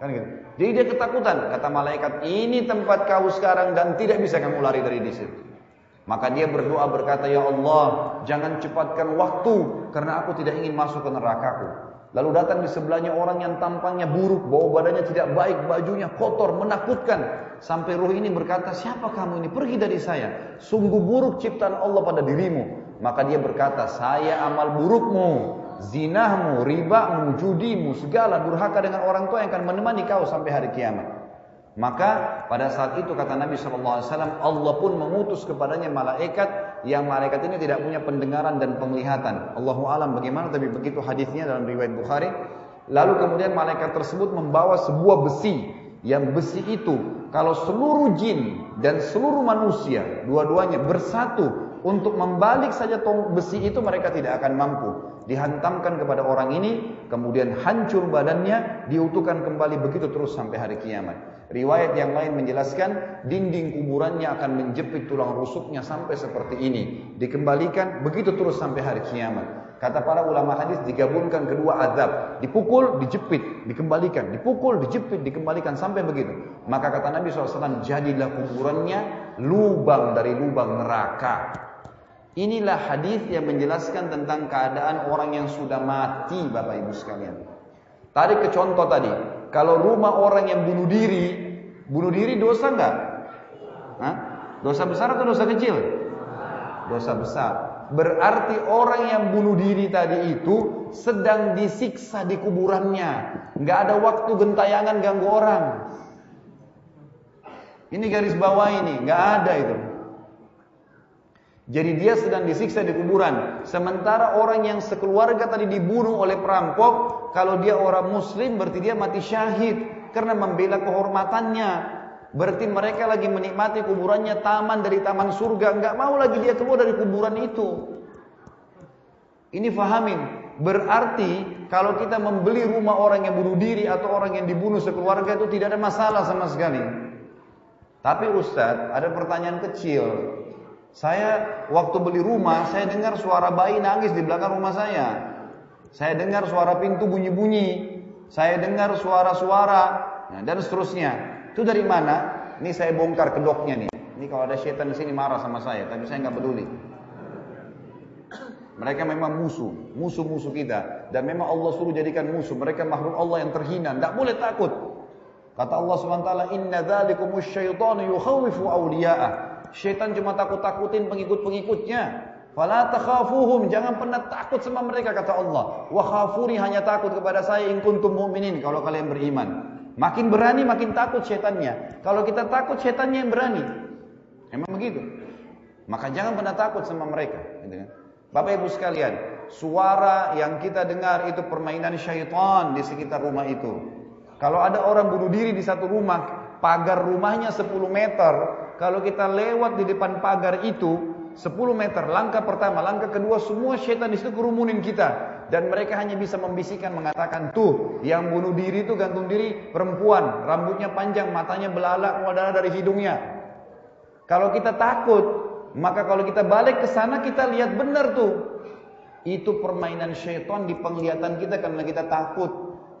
Kan gitu. Jadi dia ketakutan. Kata malaikat, ini tempat kau sekarang dan tidak bisa kamu lari dari di situ. Maka dia berdoa berkata, Ya Allah, jangan cepatkan waktu karena aku tidak ingin masuk ke nerakaku. Lalu datang di sebelahnya orang yang tampangnya buruk, bau badannya tidak baik, bajunya kotor, menakutkan. Sampai ruh ini berkata, siapa kamu ini? Pergi dari saya. Sungguh buruk ciptaan Allah pada dirimu. Maka dia berkata, saya amal burukmu, zinahmu, ribamu, judimu, segala durhaka dengan orang tua yang akan menemani kau sampai hari kiamat. Maka pada saat itu kata Nabi SAW, Allah pun mengutus kepadanya malaikat yang malaikat ini tidak punya pendengaran dan penglihatan. Allahu alam bagaimana tapi begitu hadisnya dalam riwayat Bukhari. Lalu kemudian malaikat tersebut membawa sebuah besi yang besi itu kalau seluruh jin dan seluruh manusia dua-duanya bersatu untuk membalik saja tong besi itu mereka tidak akan mampu. Dihantamkan kepada orang ini, kemudian hancur badannya, diutuhkan kembali begitu terus sampai hari kiamat. Riwayat yang lain menjelaskan dinding kuburannya akan menjepit tulang rusuknya sampai seperti ini. Dikembalikan begitu terus sampai hari kiamat. Kata para ulama hadis digabungkan kedua azab, dipukul, dijepit, dikembalikan, dipukul, dijepit, dikembalikan sampai begitu. Maka kata Nabi SAW, jadilah kuburannya lubang dari lubang neraka. Inilah hadis yang menjelaskan tentang keadaan orang yang sudah mati, Bapak Ibu sekalian. Tarik ke contoh tadi, kalau rumah orang yang bunuh diri, bunuh diri dosa enggak? Hah? Dosa besar atau dosa kecil? Dosa besar. berarti orang yang bunuh diri tadi itu sedang disiksa di kuburannya. Nggak ada waktu gentayangan ganggu orang. Ini garis bawah ini, nggak ada itu. Jadi dia sedang disiksa di kuburan. Sementara orang yang sekeluarga tadi dibunuh oleh perampok, kalau dia orang muslim berarti dia mati syahid karena membela kehormatannya. Berarti mereka lagi menikmati kuburannya taman dari taman surga, nggak mau lagi dia keluar dari kuburan itu. Ini fahamin. Berarti kalau kita membeli rumah orang yang bunuh diri atau orang yang dibunuh sekeluarga itu tidak ada masalah sama sekali. Tapi Ustadz, ada pertanyaan kecil. Saya waktu beli rumah, saya dengar suara bayi nangis di belakang rumah saya. Saya dengar suara pintu bunyi-bunyi. Saya dengar suara-suara nah, dan seterusnya. Itu dari mana? Ini saya bongkar kedoknya nih. Ini kalau ada setan di sini marah sama saya, tapi saya nggak peduli. Mereka memang musuh, musuh-musuh kita. Dan memang Allah suruh jadikan musuh. Mereka makhluk Allah yang terhina. Tidak boleh takut. Kata Allah SWT, Inna dhalikum syaitanu yukhawifu awliya'ah. Syaitan cuma takut-takutin pengikut-pengikutnya. Fala takhafuhum, jangan pernah takut sama mereka kata Allah. Wa hanya takut kepada saya in kuntum mu'minin kalau kalian beriman. Makin berani makin takut syaitannya. Kalau kita takut syaitannya yang berani. Emang begitu. Maka jangan pernah takut sama mereka, gitu kan? Bapak Ibu sekalian, suara yang kita dengar itu permainan syaitan di sekitar rumah itu. Kalau ada orang bunuh diri di satu rumah, pagar rumahnya 10 meter, kalau kita lewat di depan pagar itu 10 meter, langkah pertama, langkah kedua semua syaitan di situ kerumunin kita dan mereka hanya bisa membisikkan mengatakan tuh yang bunuh diri itu gantung diri perempuan, rambutnya panjang, matanya belalak, keluar dari hidungnya. Kalau kita takut, maka kalau kita balik ke sana kita lihat benar tuh. Itu permainan syaitan di penglihatan kita karena kita takut.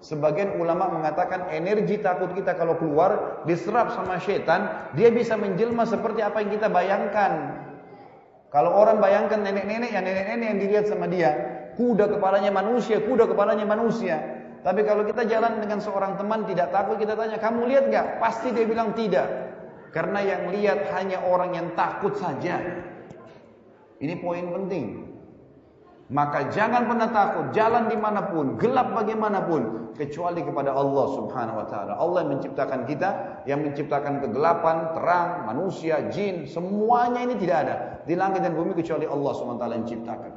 Sebagian ulama mengatakan energi takut kita kalau keluar diserap sama setan, dia bisa menjelma seperti apa yang kita bayangkan. Kalau orang bayangkan nenek-nenek ya nenek-nenek yang dilihat sama dia, kuda kepalanya manusia, kuda kepalanya manusia. Tapi kalau kita jalan dengan seorang teman tidak takut, kita tanya, kamu lihat nggak? Pasti dia bilang tidak. Karena yang lihat hanya orang yang takut saja. Ini poin penting. Maka jangan pernah takut, jalan di mana pun, gelap bagaimanapun, kecuali kepada Allah subhanahu wa ta'ala. Allah yang menciptakan kita, yang menciptakan kegelapan, terang, manusia, jin, semuanya ini tidak ada. Di langit dan bumi kecuali Allah subhanahu wa ta'ala yang menciptakan.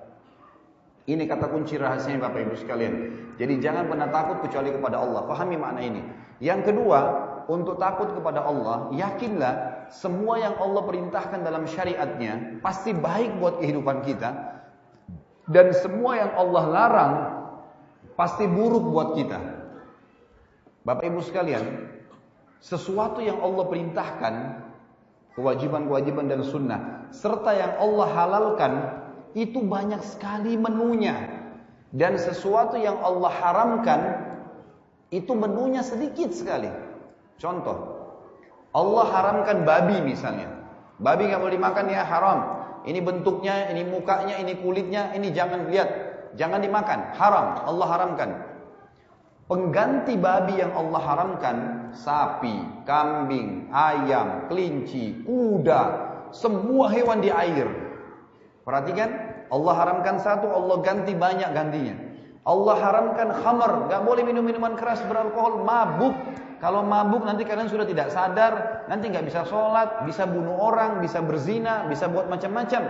Ini kata kunci rahasianya Bapak Ibu sekalian. Jadi jangan pernah takut kecuali kepada Allah. Pahami makna ini. Yang kedua, untuk takut kepada Allah, yakinlah semua yang Allah perintahkan dalam syariatnya pasti baik buat kehidupan kita dan semua yang Allah larang pasti buruk buat kita. Bapak Ibu sekalian, sesuatu yang Allah perintahkan, kewajiban-kewajiban dan sunnah, serta yang Allah halalkan, itu banyak sekali menunya. Dan sesuatu yang Allah haramkan, itu menunya sedikit sekali. Contoh, Allah haramkan babi misalnya. Babi nggak boleh dimakan ya haram. Ini bentuknya, ini mukanya, ini kulitnya, ini jangan lihat. Jangan dimakan, haram. Allah haramkan. Pengganti babi yang Allah haramkan, sapi, kambing, ayam, kelinci, kuda, semua hewan di air. Perhatikan, Allah haramkan satu, Allah ganti banyak gantinya. Allah haramkan khamar, gak boleh minum minuman keras beralkohol, mabuk. Kalau mabuk nanti kalian sudah tidak sadar, nanti nggak bisa sholat, bisa bunuh orang, bisa berzina, bisa buat macam-macam.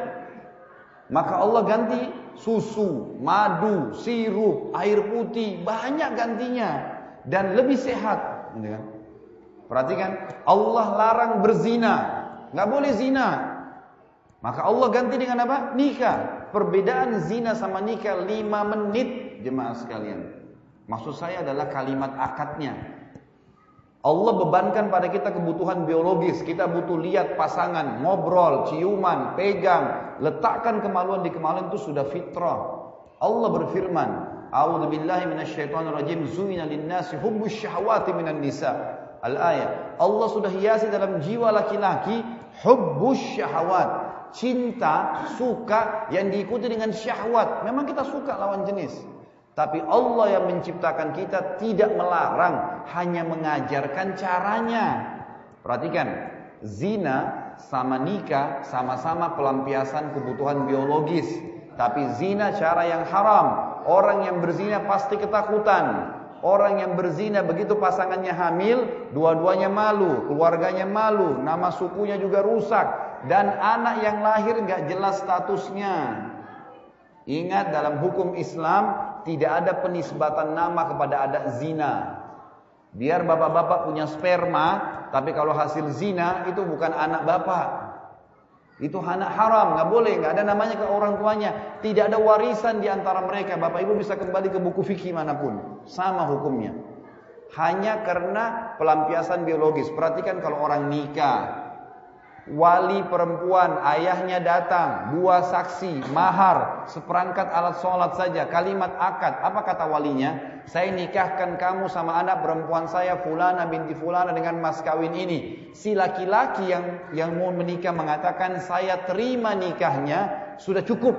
Maka Allah ganti susu, madu, sirup, air putih, banyak gantinya dan lebih sehat. Gitu kan? Perhatikan, Allah larang berzina, nggak boleh zina. Maka Allah ganti dengan apa? Nikah. Perbedaan zina sama nikah 5 menit jemaah sekalian. Maksud saya adalah kalimat akadnya. Allah bebankan pada kita kebutuhan biologis. Kita butuh lihat pasangan, ngobrol, ciuman, pegang, letakkan kemaluan di kemaluan itu sudah fitrah. Allah berfirman, A'udzu billahi rajim. Zuina lin-nasi hubbus syahawati minan nisa. Al-ayat. Allah sudah hiasi dalam jiwa laki-laki hubbus syahawat. Cinta, suka yang diikuti dengan syahwat. Memang kita suka lawan jenis. Tapi Allah yang menciptakan kita tidak melarang, hanya mengajarkan caranya. Perhatikan, zina sama nikah, sama-sama pelampiasan kebutuhan biologis. Tapi zina cara yang haram. Orang yang berzina pasti ketakutan. Orang yang berzina begitu pasangannya hamil, dua-duanya malu, keluarganya malu, nama sukunya juga rusak. Dan anak yang lahir nggak jelas statusnya. Ingat dalam hukum Islam tidak ada penisbatan nama kepada adat zina. Biar bapak-bapak punya sperma, tapi kalau hasil zina itu bukan anak bapak. Itu anak haram, nggak boleh, nggak ada namanya ke orang tuanya. Tidak ada warisan di antara mereka. Bapak ibu bisa kembali ke buku fikih mana pun, sama hukumnya. Hanya karena pelampiasan biologis. Perhatikan kalau orang nikah, wali perempuan, ayahnya datang, dua saksi, mahar, seperangkat alat sholat saja, kalimat akad. Apa kata walinya? Saya nikahkan kamu sama anak perempuan saya, fulana binti fulana dengan mas kawin ini. Si laki-laki yang yang mau menikah mengatakan saya terima nikahnya, sudah cukup.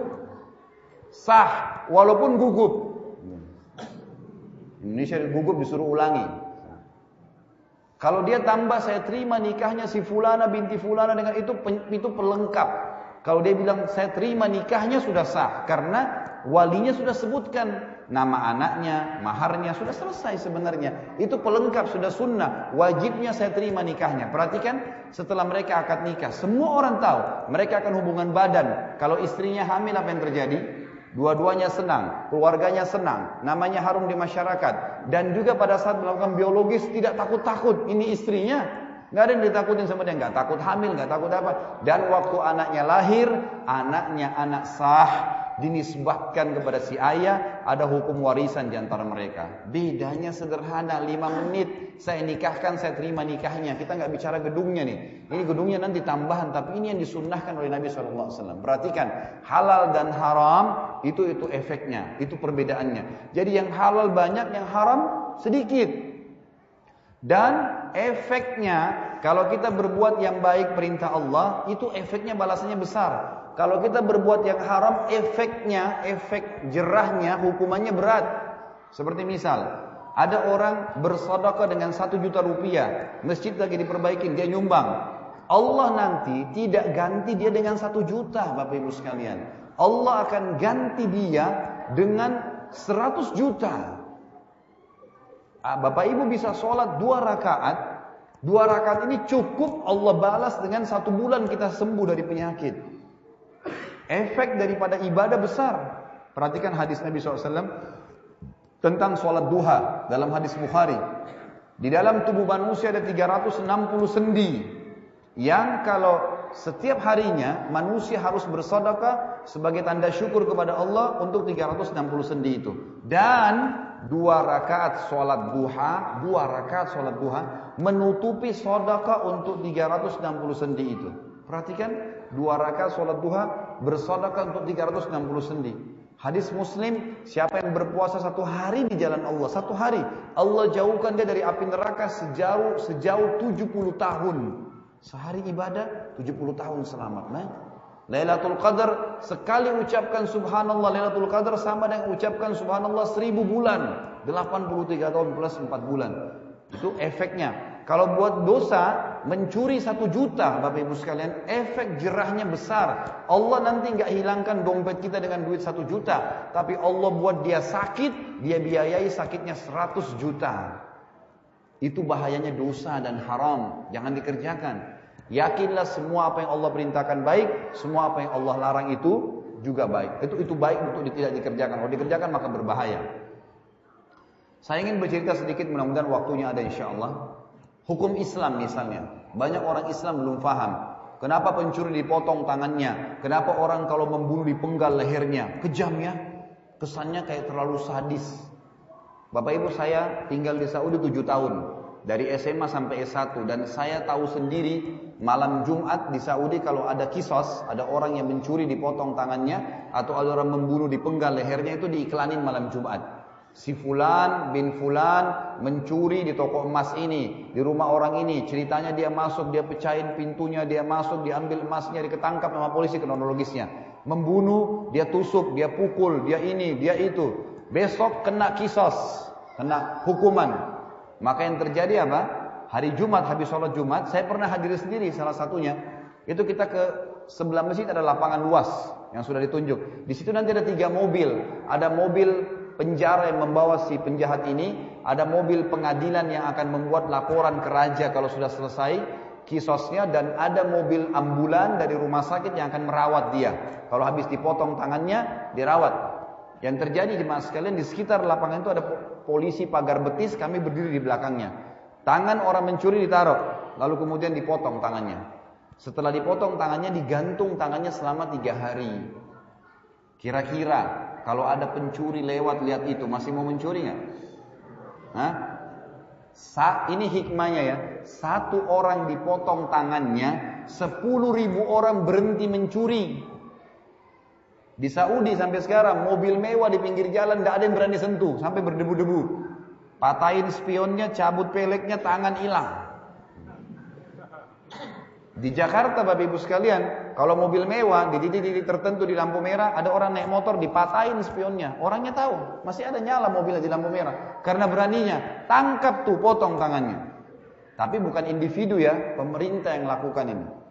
Sah, walaupun gugup. Indonesia gugup disuruh ulangi. Kalau dia tambah saya terima nikahnya si fulana binti fulana dengan itu itu pelengkap. Kalau dia bilang saya terima nikahnya sudah sah karena walinya sudah sebutkan nama anaknya, maharnya sudah selesai sebenarnya. Itu pelengkap sudah sunnah. Wajibnya saya terima nikahnya. Perhatikan setelah mereka akad nikah, semua orang tahu mereka akan hubungan badan. Kalau istrinya hamil apa yang terjadi? Dua-duanya senang, keluarganya senang, namanya harum di masyarakat. Dan juga pada saat melakukan biologis tidak takut-takut, ini istrinya. Nggak ada yang ditakutin sama dia, nggak takut hamil, nggak takut apa. Dan waktu anaknya lahir, anaknya anak sah, dinisbahkan kepada si ayah, ada hukum warisan di antara mereka. Bedanya sederhana, lima menit saya nikahkan, saya terima nikahnya. Kita nggak bicara gedungnya nih. Ini gedungnya nanti tambahan, tapi ini yang disunnahkan oleh Nabi SAW. Perhatikan, halal dan haram itu itu efeknya, itu perbedaannya. Jadi yang halal banyak, yang haram sedikit. Dan efeknya kalau kita berbuat yang baik perintah Allah, itu efeknya balasannya besar. Kalau kita berbuat yang haram, efeknya, efek jerahnya, hukumannya berat. Seperti misal, ada orang bersodokah dengan satu juta rupiah, masjid lagi diperbaikin, dia nyumbang. Allah nanti tidak ganti dia dengan satu juta, Bapak Ibu sekalian. Allah akan ganti dia dengan seratus juta. Ah, Bapak Ibu bisa sholat dua rakaat, dua rakaat ini cukup Allah balas dengan satu bulan kita sembuh dari penyakit. Efek daripada ibadah besar. Perhatikan hadis Nabi SAW tentang sholat duha dalam hadis Bukhari. Di dalam tubuh manusia ada 360 sendi yang kalau setiap harinya manusia harus bersedekah sebagai tanda syukur kepada Allah untuk 360 sendi itu. Dan dua rakaat sholat duha, dua rakaat sholat duha menutupi sedekah untuk 360 sendi itu. Perhatikan dua rakaat sholat duha bersedekah untuk 360 sendi. Hadis Muslim, siapa yang berpuasa satu hari di jalan Allah, satu hari, Allah jauhkan dia dari api neraka sejauh sejauh 70 tahun. Sehari ibadah 70 tahun selamat. Nah, Lailatul Qadar sekali ucapkan subhanallah Lailatul Qadar sama dengan ucapkan subhanallah seribu bulan. 83 tahun plus 4 bulan. Itu efeknya. Kalau buat dosa mencuri satu juta, Bapak Ibu sekalian, efek jerahnya besar. Allah nanti nggak hilangkan dompet kita dengan duit satu juta, tapi Allah buat dia sakit, dia biayai sakitnya 100 juta. Itu bahayanya dosa dan haram, jangan dikerjakan. Yakinlah semua apa yang Allah perintahkan baik, semua apa yang Allah larang itu juga baik. Itu itu baik untuk tidak dikerjakan. Kalau dikerjakan maka berbahaya. Saya ingin bercerita sedikit mudah-mudahan waktunya ada insya Allah. Hukum Islam misalnya, banyak orang Islam belum paham. Kenapa pencuri dipotong tangannya? Kenapa orang kalau membunuh dipenggal lehernya? Kejam ya. Kesannya kayak terlalu sadis. Bapak Ibu saya tinggal di Saudi 7 tahun. Dari SMA sampai S1 dan saya tahu sendiri malam Jumat di Saudi kalau ada kisos, ada orang yang mencuri dipotong tangannya atau ada orang membunuh dipenggal lehernya itu diiklanin malam Jumat. Si fulan bin fulan mencuri di toko emas ini, di rumah orang ini. Ceritanya dia masuk, dia pecahin pintunya, dia masuk, diambil emasnya, diketangkap sama polisi kronologisnya. Membunuh, dia tusuk, dia pukul, dia ini, dia itu. Besok kena kisos, kena hukuman. Maka yang terjadi apa? Hari Jumat, habis sholat Jumat, saya pernah hadir sendiri salah satunya. Itu kita ke sebelah masjid ada lapangan luas yang sudah ditunjuk. Di situ nanti ada tiga mobil. Ada mobil penjara yang membawa si penjahat ini, ada mobil pengadilan yang akan membuat laporan ke raja kalau sudah selesai kisosnya dan ada mobil ambulan dari rumah sakit yang akan merawat dia. Kalau habis dipotong tangannya, dirawat. Yang terjadi di mas sekalian di sekitar lapangan itu ada polisi pagar betis, kami berdiri di belakangnya. Tangan orang mencuri ditaruh, lalu kemudian dipotong tangannya. Setelah dipotong tangannya digantung tangannya selama tiga hari. Kira-kira kalau ada pencuri lewat lihat itu masih mau mencuri nggak? Hah? Sa ini hikmahnya ya. Satu orang dipotong tangannya, sepuluh ribu orang berhenti mencuri. Di Saudi sampai sekarang mobil mewah di pinggir jalan tidak ada yang berani sentuh sampai berdebu-debu. Patahin spionnya, cabut peleknya, tangan hilang. Di Jakarta Bapak Ibu sekalian, kalau mobil mewah di titik-titik tertentu di lampu merah ada orang naik motor dipatahin spionnya. Orangnya tahu, masih ada nyala mobilnya di lampu merah. Karena beraninya, tangkap tuh potong tangannya. Tapi bukan individu ya, pemerintah yang lakukan ini.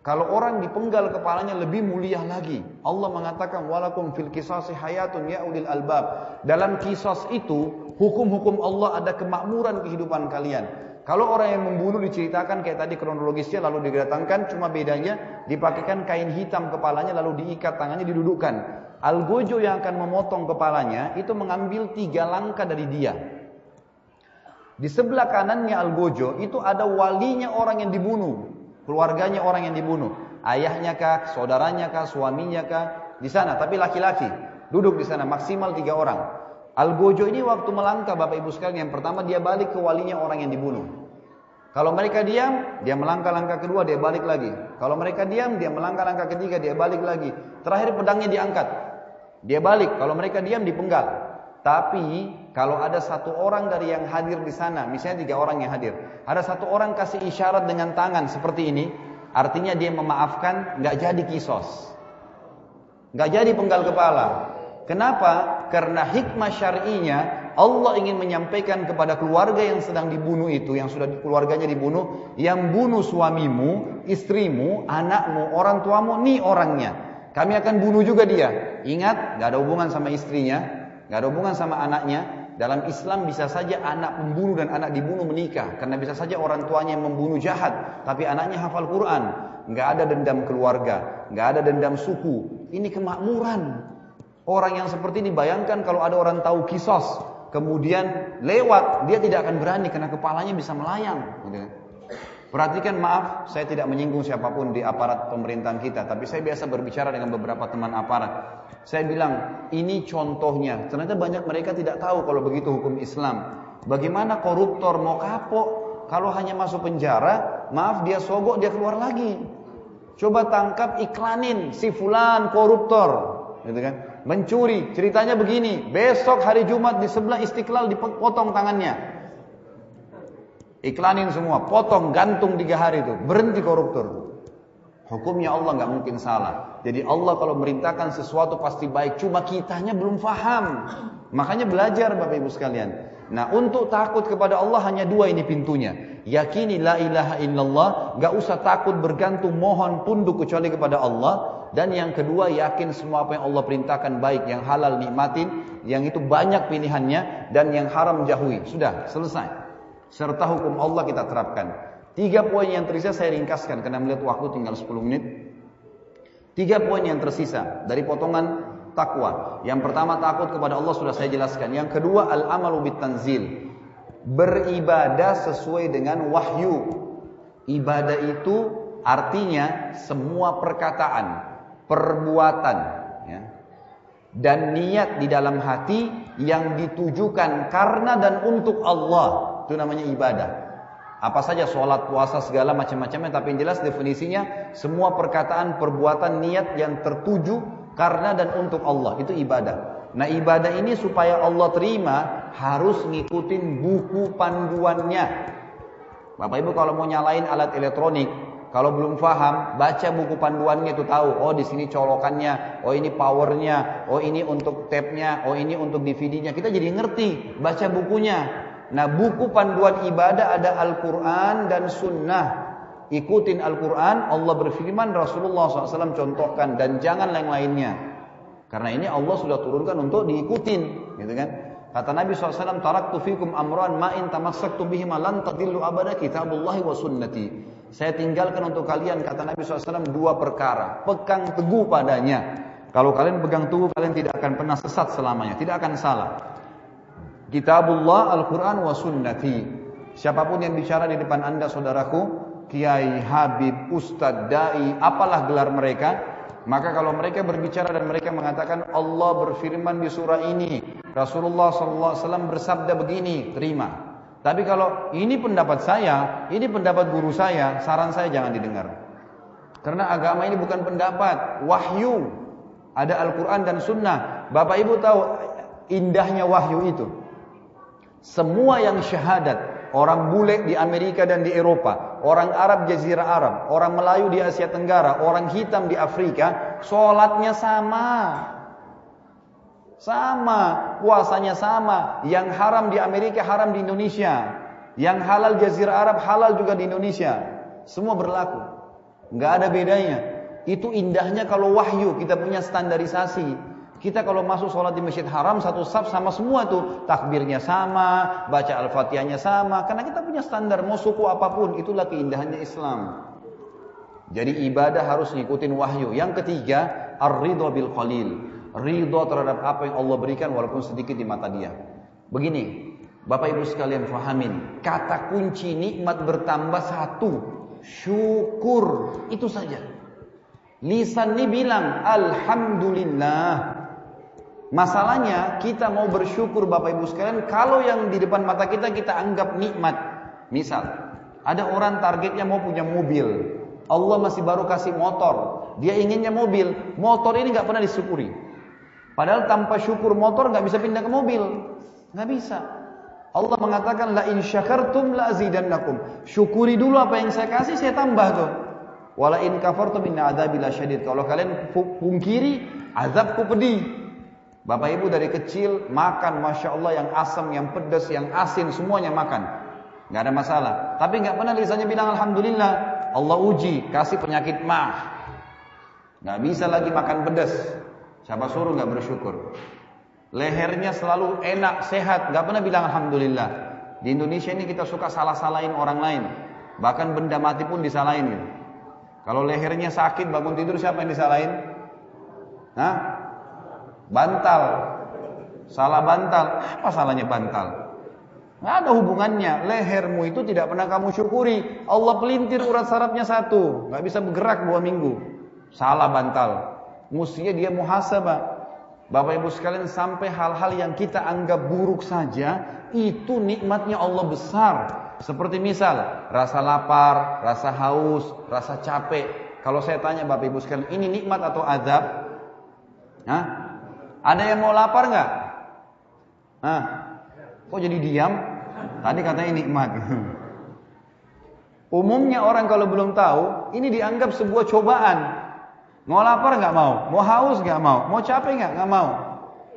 Kalau orang dipenggal kepalanya lebih mulia lagi. Allah mengatakan walakum fil kisasi hayatun ya ulil albab. Dalam kisos itu hukum-hukum Allah ada kemakmuran kehidupan kalian. Kalau orang yang membunuh diceritakan kayak tadi kronologisnya lalu didatangkan cuma bedanya dipakaikan kain hitam kepalanya lalu diikat tangannya didudukkan. Algojo yang akan memotong kepalanya itu mengambil tiga langkah dari dia. Di sebelah kanannya Algojo itu ada walinya orang yang dibunuh. Keluarganya orang yang dibunuh. Ayahnya kah, saudaranya kah, suaminya kah. Di sana, tapi laki-laki. Duduk di sana, maksimal tiga orang. Algojo ini waktu melangkah Bapak Ibu sekalian. Yang pertama dia balik ke walinya orang yang dibunuh. Kalau mereka diam, dia melangkah langkah kedua, dia balik lagi. Kalau mereka diam, dia melangkah langkah ketiga, dia balik lagi. Terakhir pedangnya diangkat. Dia balik. Kalau mereka diam, dipenggal. Tapi kalau ada satu orang dari yang hadir di sana, misalnya tiga orang yang hadir, ada satu orang kasih isyarat dengan tangan seperti ini, artinya dia memaafkan, nggak jadi kisos, nggak jadi penggal kepala. Kenapa? Karena hikmah syar'inya Allah ingin menyampaikan kepada keluarga yang sedang dibunuh itu, yang sudah keluarganya dibunuh, yang bunuh suamimu, istrimu, anakmu, orang tuamu, nih orangnya. Kami akan bunuh juga dia. Ingat, nggak ada hubungan sama istrinya, nggak ada hubungan sama anaknya. Dalam Islam bisa saja anak pembunuh dan anak dibunuh menikah karena bisa saja orang tuanya yang membunuh jahat tapi anaknya hafal Quran. Nggak ada dendam keluarga, nggak ada dendam suku. Ini kemakmuran. Orang yang seperti ini bayangkan kalau ada orang tahu kisos, kemudian lewat, dia tidak akan berani karena kepalanya bisa melayang. Gitu kan. Perhatikan maaf, saya tidak menyinggung siapa pun di aparat pemerintahan kita, tapi saya biasa berbicara dengan beberapa teman aparat. Saya bilang, ini contohnya. Ternyata banyak mereka tidak tahu kalau begitu hukum Islam. Bagaimana koruptor mau kapok kalau hanya masuk penjara, maaf dia sogok dia keluar lagi. Coba tangkap iklanin si fulan koruptor, gitu kan? Mencuri, ceritanya begini, besok hari Jumat di sebelah Istiqlal dipotong tangannya. Iklanin semua, potong, gantung tiga hari itu, berhenti koruptor. Hukumnya Allah nggak mungkin salah. Jadi Allah kalau merintahkan sesuatu pasti baik. Cuma kitanya belum faham. Makanya belajar Bapak Ibu sekalian. Nah untuk takut kepada Allah hanya dua ini pintunya. Yakini la ilaha illallah. Gak usah takut bergantung mohon tunduk kecuali kepada Allah. Dan yang kedua yakin semua apa yang Allah perintahkan baik. Yang halal nikmatin. Yang itu banyak pilihannya. Dan yang haram jauhi. Sudah selesai serta hukum Allah kita terapkan. Tiga poin yang tersisa saya ringkaskan karena melihat waktu tinggal 10 menit. Tiga poin yang tersisa dari potongan takwa. Yang pertama takut kepada Allah sudah saya jelaskan. Yang kedua al-amalu bitanzil. Beribadah sesuai dengan wahyu. Ibadah itu artinya semua perkataan, perbuatan, ya, dan niat di dalam hati yang ditujukan karena dan untuk Allah itu namanya ibadah. Apa saja sholat, puasa, segala macam-macamnya. Tapi yang jelas definisinya semua perkataan, perbuatan, niat yang tertuju karena dan untuk Allah. Itu ibadah. Nah ibadah ini supaya Allah terima harus ngikutin buku panduannya. Bapak Ibu kalau mau nyalain alat elektronik, kalau belum paham, baca buku panduannya itu tahu. Oh di sini colokannya, oh ini powernya, oh ini untuk tabnya, oh ini untuk DVD-nya. Kita jadi ngerti, baca bukunya. Nah buku panduan ibadah ada Al-Quran dan Sunnah. ikutin Al-Quran, Allah berfirman, Rasulullah SAW contohkan, dan jangan yang lainnya. Karena ini Allah sudah turunkan untuk diikutin, gitu kan? Kata Nabi SAW, Taraktu fikum amran ma'in tamassaktu bihima lan tadillu abada kitabullahi wa sunnati. Saya tinggalkan untuk kalian, kata Nabi SAW, dua perkara. Pegang teguh padanya. Kalau kalian pegang teguh, kalian tidak akan pernah sesat selamanya. Tidak akan salah. Kitabullah, Al-Quran, wa sunnati. Siapa pun yang bicara di depan anda, saudaraku, kiai, habib, ustadz, dai, apalah gelar mereka, maka kalau mereka berbicara dan mereka mengatakan Allah berfirman di surah ini, Rasulullah SAW bersabda begini, terima. Tapi kalau ini pendapat saya, ini pendapat guru saya, saran saya jangan didengar. Karena agama ini bukan pendapat, wahyu. Ada Al-Quran dan Sunnah. Bapak Ibu tahu indahnya wahyu itu. Semua yang syahadat, orang bule di Amerika dan di Eropa, orang Arab Jazirah Arab, orang Melayu di Asia Tenggara, orang hitam di Afrika, sholatnya sama. Sama, puasanya sama. Yang haram di Amerika, haram di Indonesia. Yang halal Jazirah Arab, halal juga di Indonesia. Semua berlaku. Nggak ada bedanya. Itu indahnya kalau wahyu, kita punya standarisasi. Kita kalau masuk sholat di masjid haram satu saf sama semua tuh takbirnya sama, baca al-fatihahnya sama. Karena kita punya standar mau suku apa pun itulah keindahannya Islam. Jadi ibadah harus ngikutin wahyu. Yang ketiga, ar-ridho bil qalil. Ridho terhadap apa yang Allah berikan walaupun sedikit di mata dia. Begini, Bapak Ibu sekalian fahamin. Kata kunci nikmat bertambah satu. Syukur. Itu saja. Lisan ini bilang Alhamdulillah Masalahnya kita mau bersyukur Bapak Ibu sekalian kalau yang di depan mata kita kita anggap nikmat. Misal, ada orang targetnya mau punya mobil. Allah masih baru kasih motor. Dia inginnya mobil. Motor ini nggak pernah disyukuri. Padahal tanpa syukur motor nggak bisa pindah ke mobil. Nggak bisa. Allah mengatakan la in syakartum la azidannakum. Syukuri dulu apa yang saya kasih saya tambah tuh. Wala in kafartum inna adzabi syadid. Kalau kalian pungkiri, azabku pedih. Bapak ibu dari kecil makan Masya Allah yang asam, yang pedas, yang asin semuanya makan. Gak ada masalah. Tapi gak pernah lisannya bilang Alhamdulillah. Allah uji, kasih penyakit mah. Gak bisa lagi makan pedas. Siapa suruh gak bersyukur. Lehernya selalu enak, sehat. Gak pernah bilang Alhamdulillah. Di Indonesia ini kita suka salah-salahin orang lain. Bahkan benda mati pun disalahin. Gitu. Kalau lehernya sakit, bangun tidur siapa yang disalahin? Hah? Bantal. Salah bantal. Apa salahnya bantal? Nggak ada hubungannya. Lehermu itu tidak pernah kamu syukuri. Allah pelintir urat sarafnya satu. Nggak bisa bergerak dua minggu. Salah bantal. Mestinya dia muhasabah. Bapak ibu sekalian sampai hal-hal yang kita anggap buruk saja. Itu nikmatnya Allah besar. Seperti misal rasa lapar, rasa haus, rasa capek. Kalau saya tanya Bapak Ibu sekalian, ini nikmat atau azab? Hah? Ada yang mau lapar nggak? Ah, kok jadi diam? Tadi katanya nikmat. Umumnya orang kalau belum tahu, ini dianggap sebuah cobaan. Mau lapar nggak mau, mau haus nggak mau, mau capek nggak nggak mau.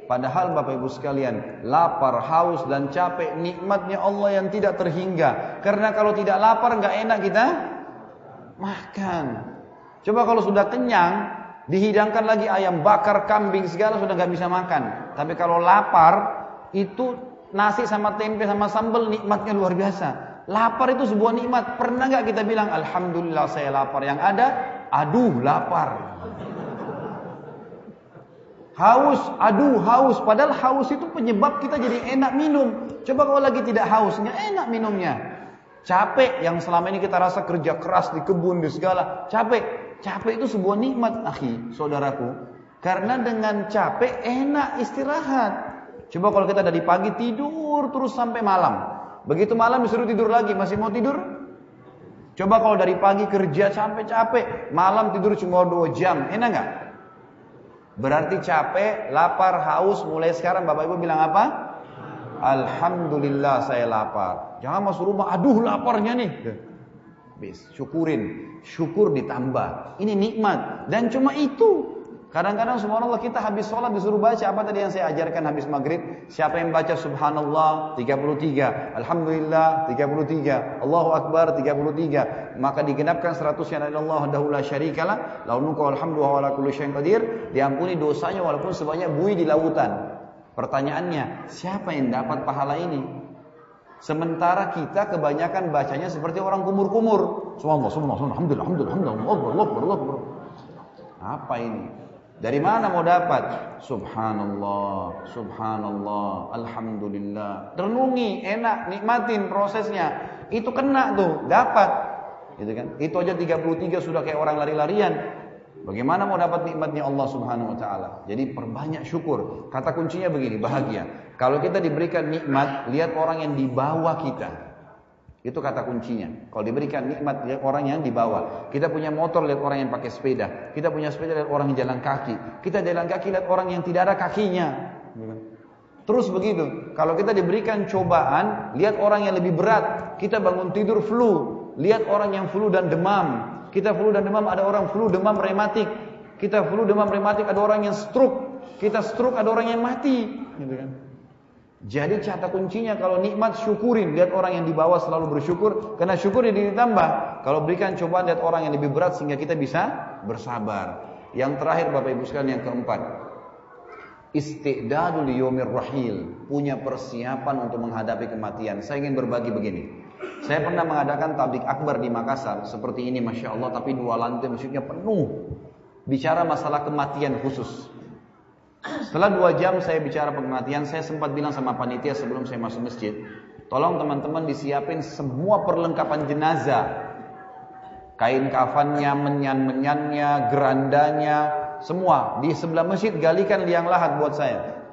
Padahal Bapak Ibu sekalian, lapar, haus dan capek nikmatnya Allah yang tidak terhingga. Karena kalau tidak lapar nggak enak kita makan. Coba kalau sudah kenyang, Dihidangkan lagi ayam bakar, kambing segala sudah nggak bisa makan. Tapi kalau lapar itu nasi sama tempe sama sambal nikmatnya luar biasa. Lapar itu sebuah nikmat. Pernah nggak kita bilang Alhamdulillah saya lapar? Yang ada, aduh lapar. Haus, aduh haus. Padahal haus itu penyebab kita jadi enak minum. Coba kalau lagi tidak haus, nggak enak minumnya. Capek yang selama ini kita rasa kerja keras di kebun di segala, capek. Capek itu sebuah nikmat, akhi, saudaraku. Karena dengan capek enak istirahat. Coba kalau kita dari pagi tidur terus sampai malam. Begitu malam disuruh tidur lagi, masih mau tidur? Coba kalau dari pagi kerja sampai capek, malam tidur cuma dua jam, enak nggak? Berarti capek, lapar, haus, mulai sekarang Bapak Ibu bilang apa? Alhamdulillah saya lapar. Jangan masuk rumah, aduh laparnya nih. Syukurin, syukur ditambah. Ini nikmat dan cuma itu. Kadang-kadang subhanallah kita habis sholat disuruh baca apa tadi yang saya ajarkan habis maghrib. Siapa yang baca subhanallah 33, alhamdulillah 33, Allahu akbar 33, maka digenapkan 100 yang ada Allah dahulu syarikalah, lalu nuka alhamdulillah wa kulli qadir, diampuni dosanya walaupun sebanyak bui di lautan. Pertanyaannya, siapa yang dapat pahala ini? Sementara kita kebanyakan bacanya seperti orang kumur-kumur. Subhanallah, subhanallah, alhamdulillah, alhamdulillah, alhamdulillah, Allah, Allah, Allah. Apa ini? Dari mana mau dapat? Subhanallah, subhanallah, alhamdulillah. Renungi, enak, nikmatin prosesnya. Itu kena tuh, dapat. Gitu kan? Itu aja 33 sudah kayak orang lari-larian. Bagaimana mau dapat nikmatnya Allah Subhanahu wa taala? Jadi perbanyak syukur. Kata kuncinya begini, bahagia. Kalau kita diberikan nikmat, lihat orang yang di bawah kita. Itu kata kuncinya. Kalau diberikan nikmat lihat orang yang dibawa. Kita punya motor lihat orang yang pakai sepeda. Kita punya sepeda lihat orang yang jalan kaki. Kita jalan kaki lihat orang yang tidak ada kakinya. Terus begitu. Kalau kita diberikan cobaan, lihat orang yang lebih berat. Kita bangun tidur flu, lihat orang yang flu dan demam. Kita flu dan demam ada orang flu demam rematik. Kita flu demam rematik ada orang yang stroke. Kita stroke ada orang yang mati. Gitu kan. Jadi kata kuncinya kalau nikmat syukurin, lihat orang yang di bawah selalu bersyukur, karena syukur ini ditambah. Kalau berikan cobaan lihat orang yang lebih berat sehingga kita bisa bersabar. Yang terakhir Bapak Ibu sekalian yang keempat, istidadul yomir rahil, punya persiapan untuk menghadapi kematian. Saya ingin berbagi begini. Saya pernah mengadakan tablik akbar di Makassar seperti ini, masya Allah, tapi dua lantai masjidnya penuh. Bicara masalah kematian khusus. Setelah dua jam saya bicara kematian, saya sempat bilang sama panitia sebelum saya masuk masjid, tolong teman-teman disiapin semua perlengkapan jenazah. Kain kafannya, menyan-menyannya, gerandanya, semua. Di sebelah masjid galikan liang lahat buat saya.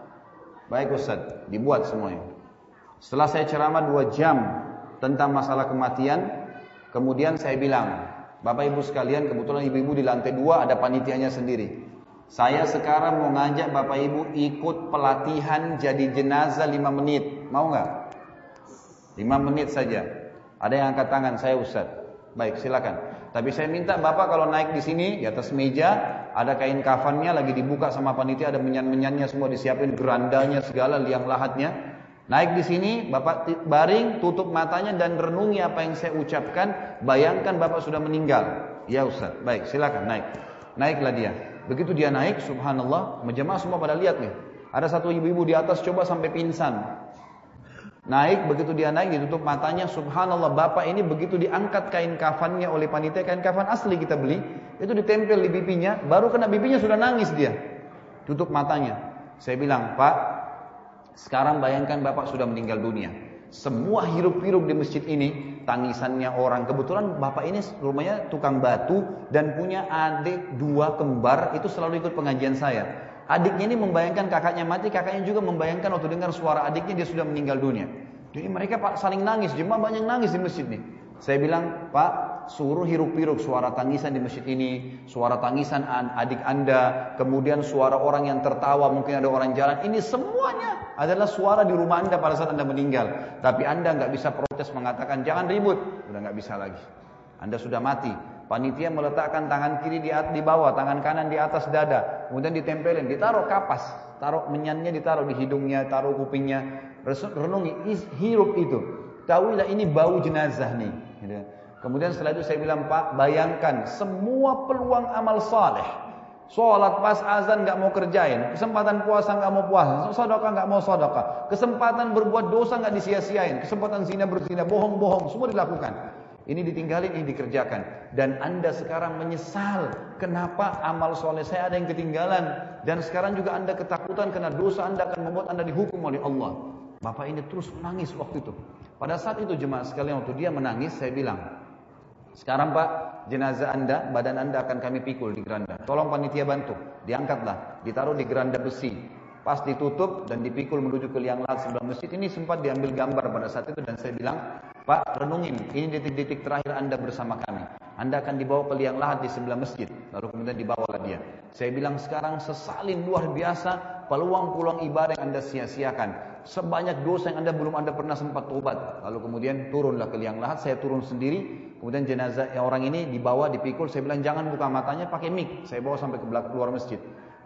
Baik Ustaz, dibuat semuanya. Setelah saya ceramah dua jam tentang masalah kematian, kemudian saya bilang, Bapak Ibu sekalian, kebetulan ibu-ibu di lantai dua ada panitianya sendiri. Saya sekarang mau ngajak Bapak Ibu ikut pelatihan jadi jenazah 5 menit. Mau nggak? 5 menit saja. Ada yang angkat tangan, saya Ustaz. Baik, silakan. Tapi saya minta Bapak kalau naik di sini di atas meja ada kain kafannya lagi dibuka sama panitia ada menyan-menyannya semua disiapin gerandanya segala liang lahatnya. Naik di sini, Bapak baring, tutup matanya dan renungi apa yang saya ucapkan. Bayangkan Bapak sudah meninggal. Ya Ustaz, baik silakan naik. Naiklah dia. Begitu dia naik, subhanallah, menjemaah semua pada lihat nih. Ada satu ibu-ibu di atas coba sampai pingsan. Naik, begitu dia naik ditutup matanya, subhanallah, bapak ini begitu diangkat kain kafannya oleh panitia, kain kafan asli kita beli, itu ditempel di pipinya, baru kena pipinya sudah nangis dia. Tutup matanya. Saya bilang, Pak, sekarang bayangkan bapak sudah meninggal dunia. Semua hirup-hirup di masjid ini, tangisannya orang. Kebetulan bapak ini rumahnya tukang batu dan punya adik dua kembar, itu selalu ikut pengajian saya. Adiknya ini membayangkan kakaknya mati, kakaknya juga membayangkan waktu dengar suara adiknya dia sudah meninggal dunia. Jadi mereka pak saling nangis, jemaah banyak nangis di masjid nih. Saya bilang, Pak, suruh hiruk-hiruk suara tangisan di masjid ini, suara tangisan adik Anda, kemudian suara orang yang tertawa, mungkin ada orang jalan. Ini semuanya adalah suara di rumah Anda pada saat Anda meninggal. Tapi Anda nggak bisa protes mengatakan jangan ribut, udah nggak bisa lagi. Anda sudah mati. Panitia meletakkan tangan kiri di, di bawah, tangan kanan di atas dada, kemudian ditempelin, ditaruh kapas, taruh menyannya ditaruh di hidungnya, taruh kupingnya, renungi, hirup itu. Tahuilah ini bau jenazah nih. Gitu. Kemudian setelah itu saya bilang Pak, bayangkan semua peluang amal saleh. Sholat pas azan nggak mau kerjain, kesempatan puasa nggak mau puasa, sodokah nggak mau sodokah, kesempatan berbuat dosa nggak disia-siain, kesempatan zina berzina, bohong-bohong, semua dilakukan. Ini ditinggalin, ini dikerjakan. Dan anda sekarang menyesal. Kenapa amal soleh saya ada yang ketinggalan. Dan sekarang juga anda ketakutan karena dosa anda akan membuat anda dihukum oleh Allah. Bapak ini terus menangis waktu itu. Pada saat itu jemaah sekalian waktu dia menangis, saya bilang, sekarang Pak, jenazah Anda, badan Anda akan kami pikul di geranda. Tolong panitia bantu, diangkatlah, ditaruh di geranda besi. Pas ditutup dan dipikul menuju ke liang lahat sebelah masjid ini sempat diambil gambar pada saat itu dan saya bilang, Pak renungin, ini detik-detik terakhir Anda bersama kami. Anda akan dibawa ke liang lahat di sebelah masjid. Lalu kemudian dibawalah dia. Saya bilang sekarang sesalin luar biasa peluang-peluang ibadah yang Anda sia-siakan sebanyak dosa yang anda belum anda pernah sempat tobat. Lalu kemudian turunlah ke liang lahat, saya turun sendiri. Kemudian jenazah yang orang ini dibawa, dipikul. Saya bilang jangan buka matanya, pakai mik. Saya bawa sampai ke belakang luar masjid.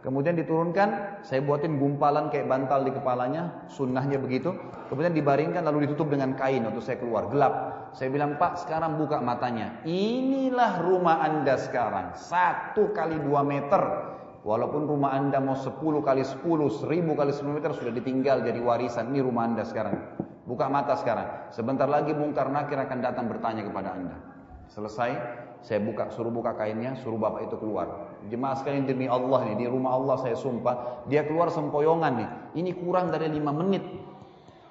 Kemudian diturunkan, saya buatin gumpalan kayak bantal di kepalanya, sunnahnya begitu. Kemudian dibaringkan lalu ditutup dengan kain waktu saya keluar, gelap. Saya bilang, Pak sekarang buka matanya. Inilah rumah anda sekarang, satu kali dua meter. Walaupun rumah anda mau sepuluh kali sepuluh, seribu kali sepuluh meter sudah ditinggal jadi warisan. Ini rumah anda sekarang. Buka mata sekarang. Sebentar lagi mungkar nakir akan datang bertanya kepada anda. Selesai, saya buka, suruh buka kainnya, suruh bapak itu keluar. Jemaah sekalian demi Allah nih, di rumah Allah saya sumpah, dia keluar sempoyongan nih. Ini kurang dari lima menit.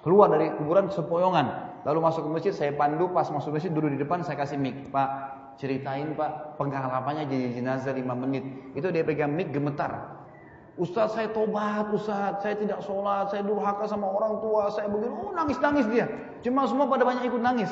Keluar dari kuburan sempoyongan. Lalu masuk ke masjid, saya pandu, pas masuk masjid duduk di depan, saya kasih mic. Pak, ceritain pak, pengharapannya jadi jenazah lima menit. Itu dia pegang mic gemetar. Ustaz saya tobat, Ustaz saya tidak sholat, saya durhaka sama orang tua, saya begini, oh nangis-nangis dia. Cuma semua pada banyak ikut nangis.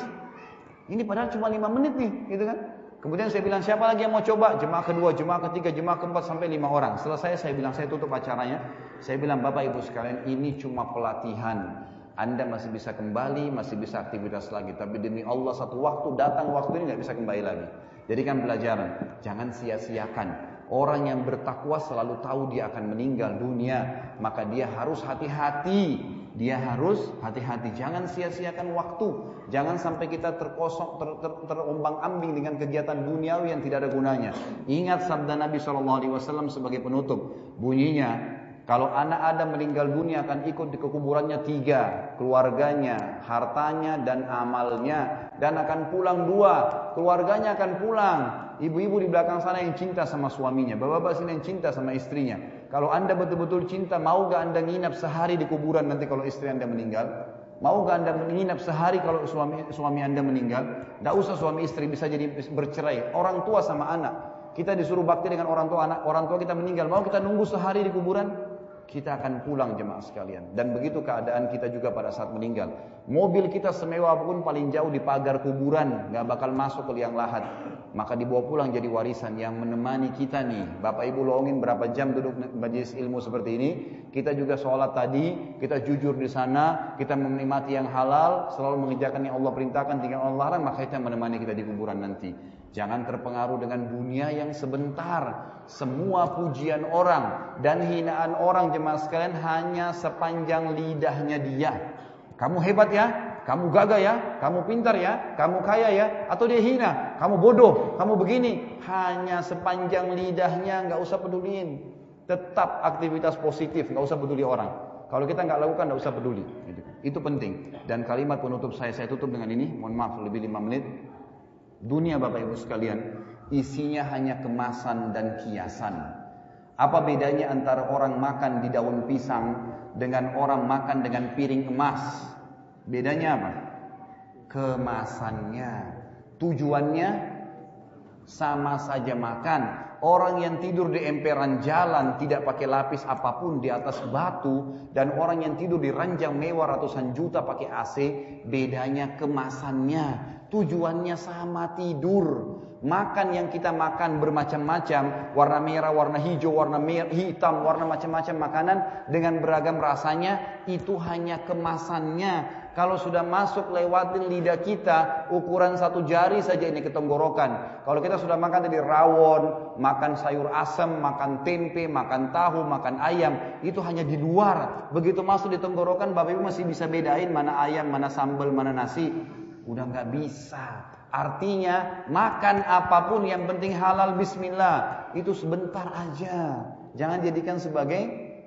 Ini padahal cuma lima menit nih, gitu kan? Kemudian saya bilang siapa lagi yang mau coba? Jemaah kedua, jemaah ketiga, jemaah keempat sampai lima orang. Selesai saya bilang saya tutup acaranya. Saya bilang Bapak Ibu sekalian ini cuma pelatihan. Anda masih bisa kembali, masih bisa aktivitas lagi. Tapi demi Allah satu waktu datang waktu ini nggak bisa kembali lagi. Jadi kan pelajaran, jangan sia-siakan. Orang yang bertakwa selalu tahu dia akan meninggal dunia, maka dia harus hati-hati dia harus hati-hati, jangan sia-siakan waktu, jangan sampai kita terkosong, ter, ter, terombang-ambing dengan kegiatan duniawi yang tidak ada gunanya. Ingat sabda Nabi SAW sebagai penutup, bunyinya kalau anak Adam meninggal dunia akan ikut di kekuburannya tiga, keluarganya, hartanya, dan amalnya. Dan akan pulang dua, keluarganya akan pulang. Ibu-ibu di belakang sana yang cinta sama suaminya, bapak-bapak sini yang cinta sama istrinya. Kalau anda betul-betul cinta, mau gak anda nginap sehari di kuburan nanti kalau istri anda meninggal? Mau gak anda menginap sehari kalau suami suami anda meninggal? Tidak usah suami istri bisa jadi bercerai. Orang tua sama anak. Kita disuruh bakti dengan orang tua anak, orang tua kita meninggal. Mau kita nunggu sehari di kuburan? Kita akan pulang jemaah sekalian. Dan begitu keadaan kita juga pada saat meninggal. Mobil kita semewah pun paling jauh di pagar kuburan, nggak bakal masuk ke liang lahat maka dibawa pulang jadi warisan yang menemani kita nih. Bapak Ibu longin berapa jam duduk majelis ilmu seperti ini, kita juga sholat tadi, kita jujur di sana, kita menikmati yang halal, selalu mengerjakan yang Allah perintahkan, tinggal Allah larang, maka yang menemani kita di kuburan nanti. Jangan terpengaruh dengan dunia yang sebentar. Semua pujian orang dan hinaan orang jemaah sekalian hanya sepanjang lidahnya dia. Kamu hebat ya, kamu gagah ya, kamu pintar ya, kamu kaya ya, atau dia hina, kamu bodoh, kamu begini, hanya sepanjang lidahnya nggak usah peduliin. Tetap aktivitas positif, nggak usah peduli orang. Kalau kita nggak lakukan, nggak usah peduli. Itu penting. Dan kalimat penutup saya, saya tutup dengan ini. Mohon maaf, lebih lima menit. Dunia Bapak Ibu sekalian, isinya hanya kemasan dan kiasan. Apa bedanya antara orang makan di daun pisang dengan orang makan dengan piring emas? Bedanya apa? Kemasannya. Tujuannya sama saja makan. Orang yang tidur di emperan jalan tidak pakai lapis apa pun di atas batu dan orang yang tidur di ranjang mewah ratusan juta pakai AC, bedanya kemasannya. Tujuannya sama tidur. Makan yang kita makan bermacam-macam, warna merah, warna hijau, warna hitam, warna macam-macam makanan dengan beragam rasanya, itu hanya kemasannya. Kalau sudah masuk lewatin lidah kita, ukuran satu jari saja ini ke tenggorokan. Kalau kita sudah makan tadi rawon, makan sayur asam, makan tempe, makan tahu, makan ayam, itu hanya di luar. Begitu masuk di tenggorokan, Bapak Ibu masih bisa bedain mana ayam, mana sambal, mana nasi. Udah nggak bisa. Artinya makan apa pun yang penting halal bismillah. Itu sebentar aja. Jangan jadikan sebagai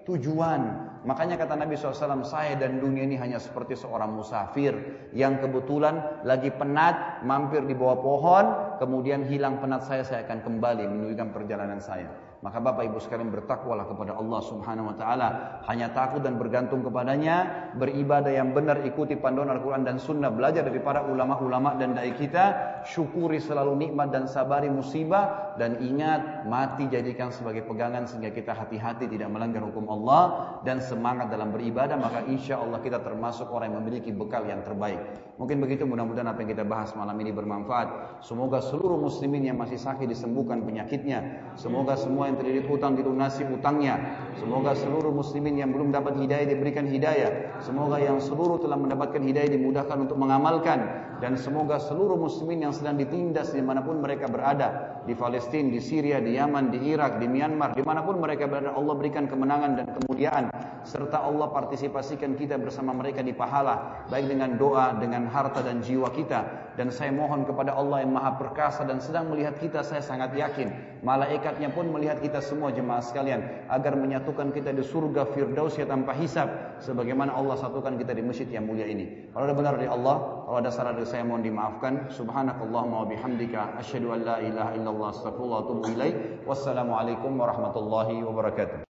tujuan. Makanya kata Nabi SAW, saya dan dunia ini hanya seperti seorang musafir yang kebetulan lagi penat, mampir di bawah pohon, kemudian hilang penat saya, saya akan kembali menunjukkan perjalanan saya. Maka Bapak Ibu sekalian bertakwalah kepada Allah Subhanahu wa taala, hanya takut dan bergantung kepadanya, beribadah yang benar, ikuti panduan Al-Qur'an dan Sunnah, belajar dari para ulama-ulama dan dai kita, syukuri selalu nikmat dan sabari musibah dan ingat mati jadikan sebagai pegangan sehingga kita hati-hati tidak melanggar hukum Allah dan semangat dalam beribadah, maka insya Allah kita termasuk orang yang memiliki bekal yang terbaik. Mungkin begitu mudah-mudahan apa yang kita bahas malam ini bermanfaat. Semoga seluruh muslimin yang masih sakit disembuhkan penyakitnya. Semoga semua yang terlilit hutang dilunasi hutangnya. Semoga seluruh muslimin yang belum dapat hidayah diberikan hidayah. Semoga yang seluruh telah mendapatkan hidayah dimudahkan untuk mengamalkan dan semoga seluruh muslimin yang sedang ditindas di mana pun mereka berada. Di Palestina, di Syria, di Yaman, di Irak, di Myanmar, di mana pun mereka berada Allah berikan kemenangan dan kemuliaan. Serta Allah partisipasikan kita bersama mereka di pahala. Baik dengan doa, dengan harta dan jiwa kita dan saya mohon kepada Allah yang maha perkasa dan sedang melihat kita saya sangat yakin malaikatnya pun melihat kita semua jemaah sekalian agar menyatukan kita di surga firdaus ya tanpa hisab sebagaimana Allah satukan kita di masjid yang mulia ini. Kalau ada benar dari Allah kalau ada salah dari saya mohon dimaafkan. Subhanakallahumma wa bihamdika asyhadu an la ilaha illallah astaghfirullah wa atubu warahmatullahi wabarakatuh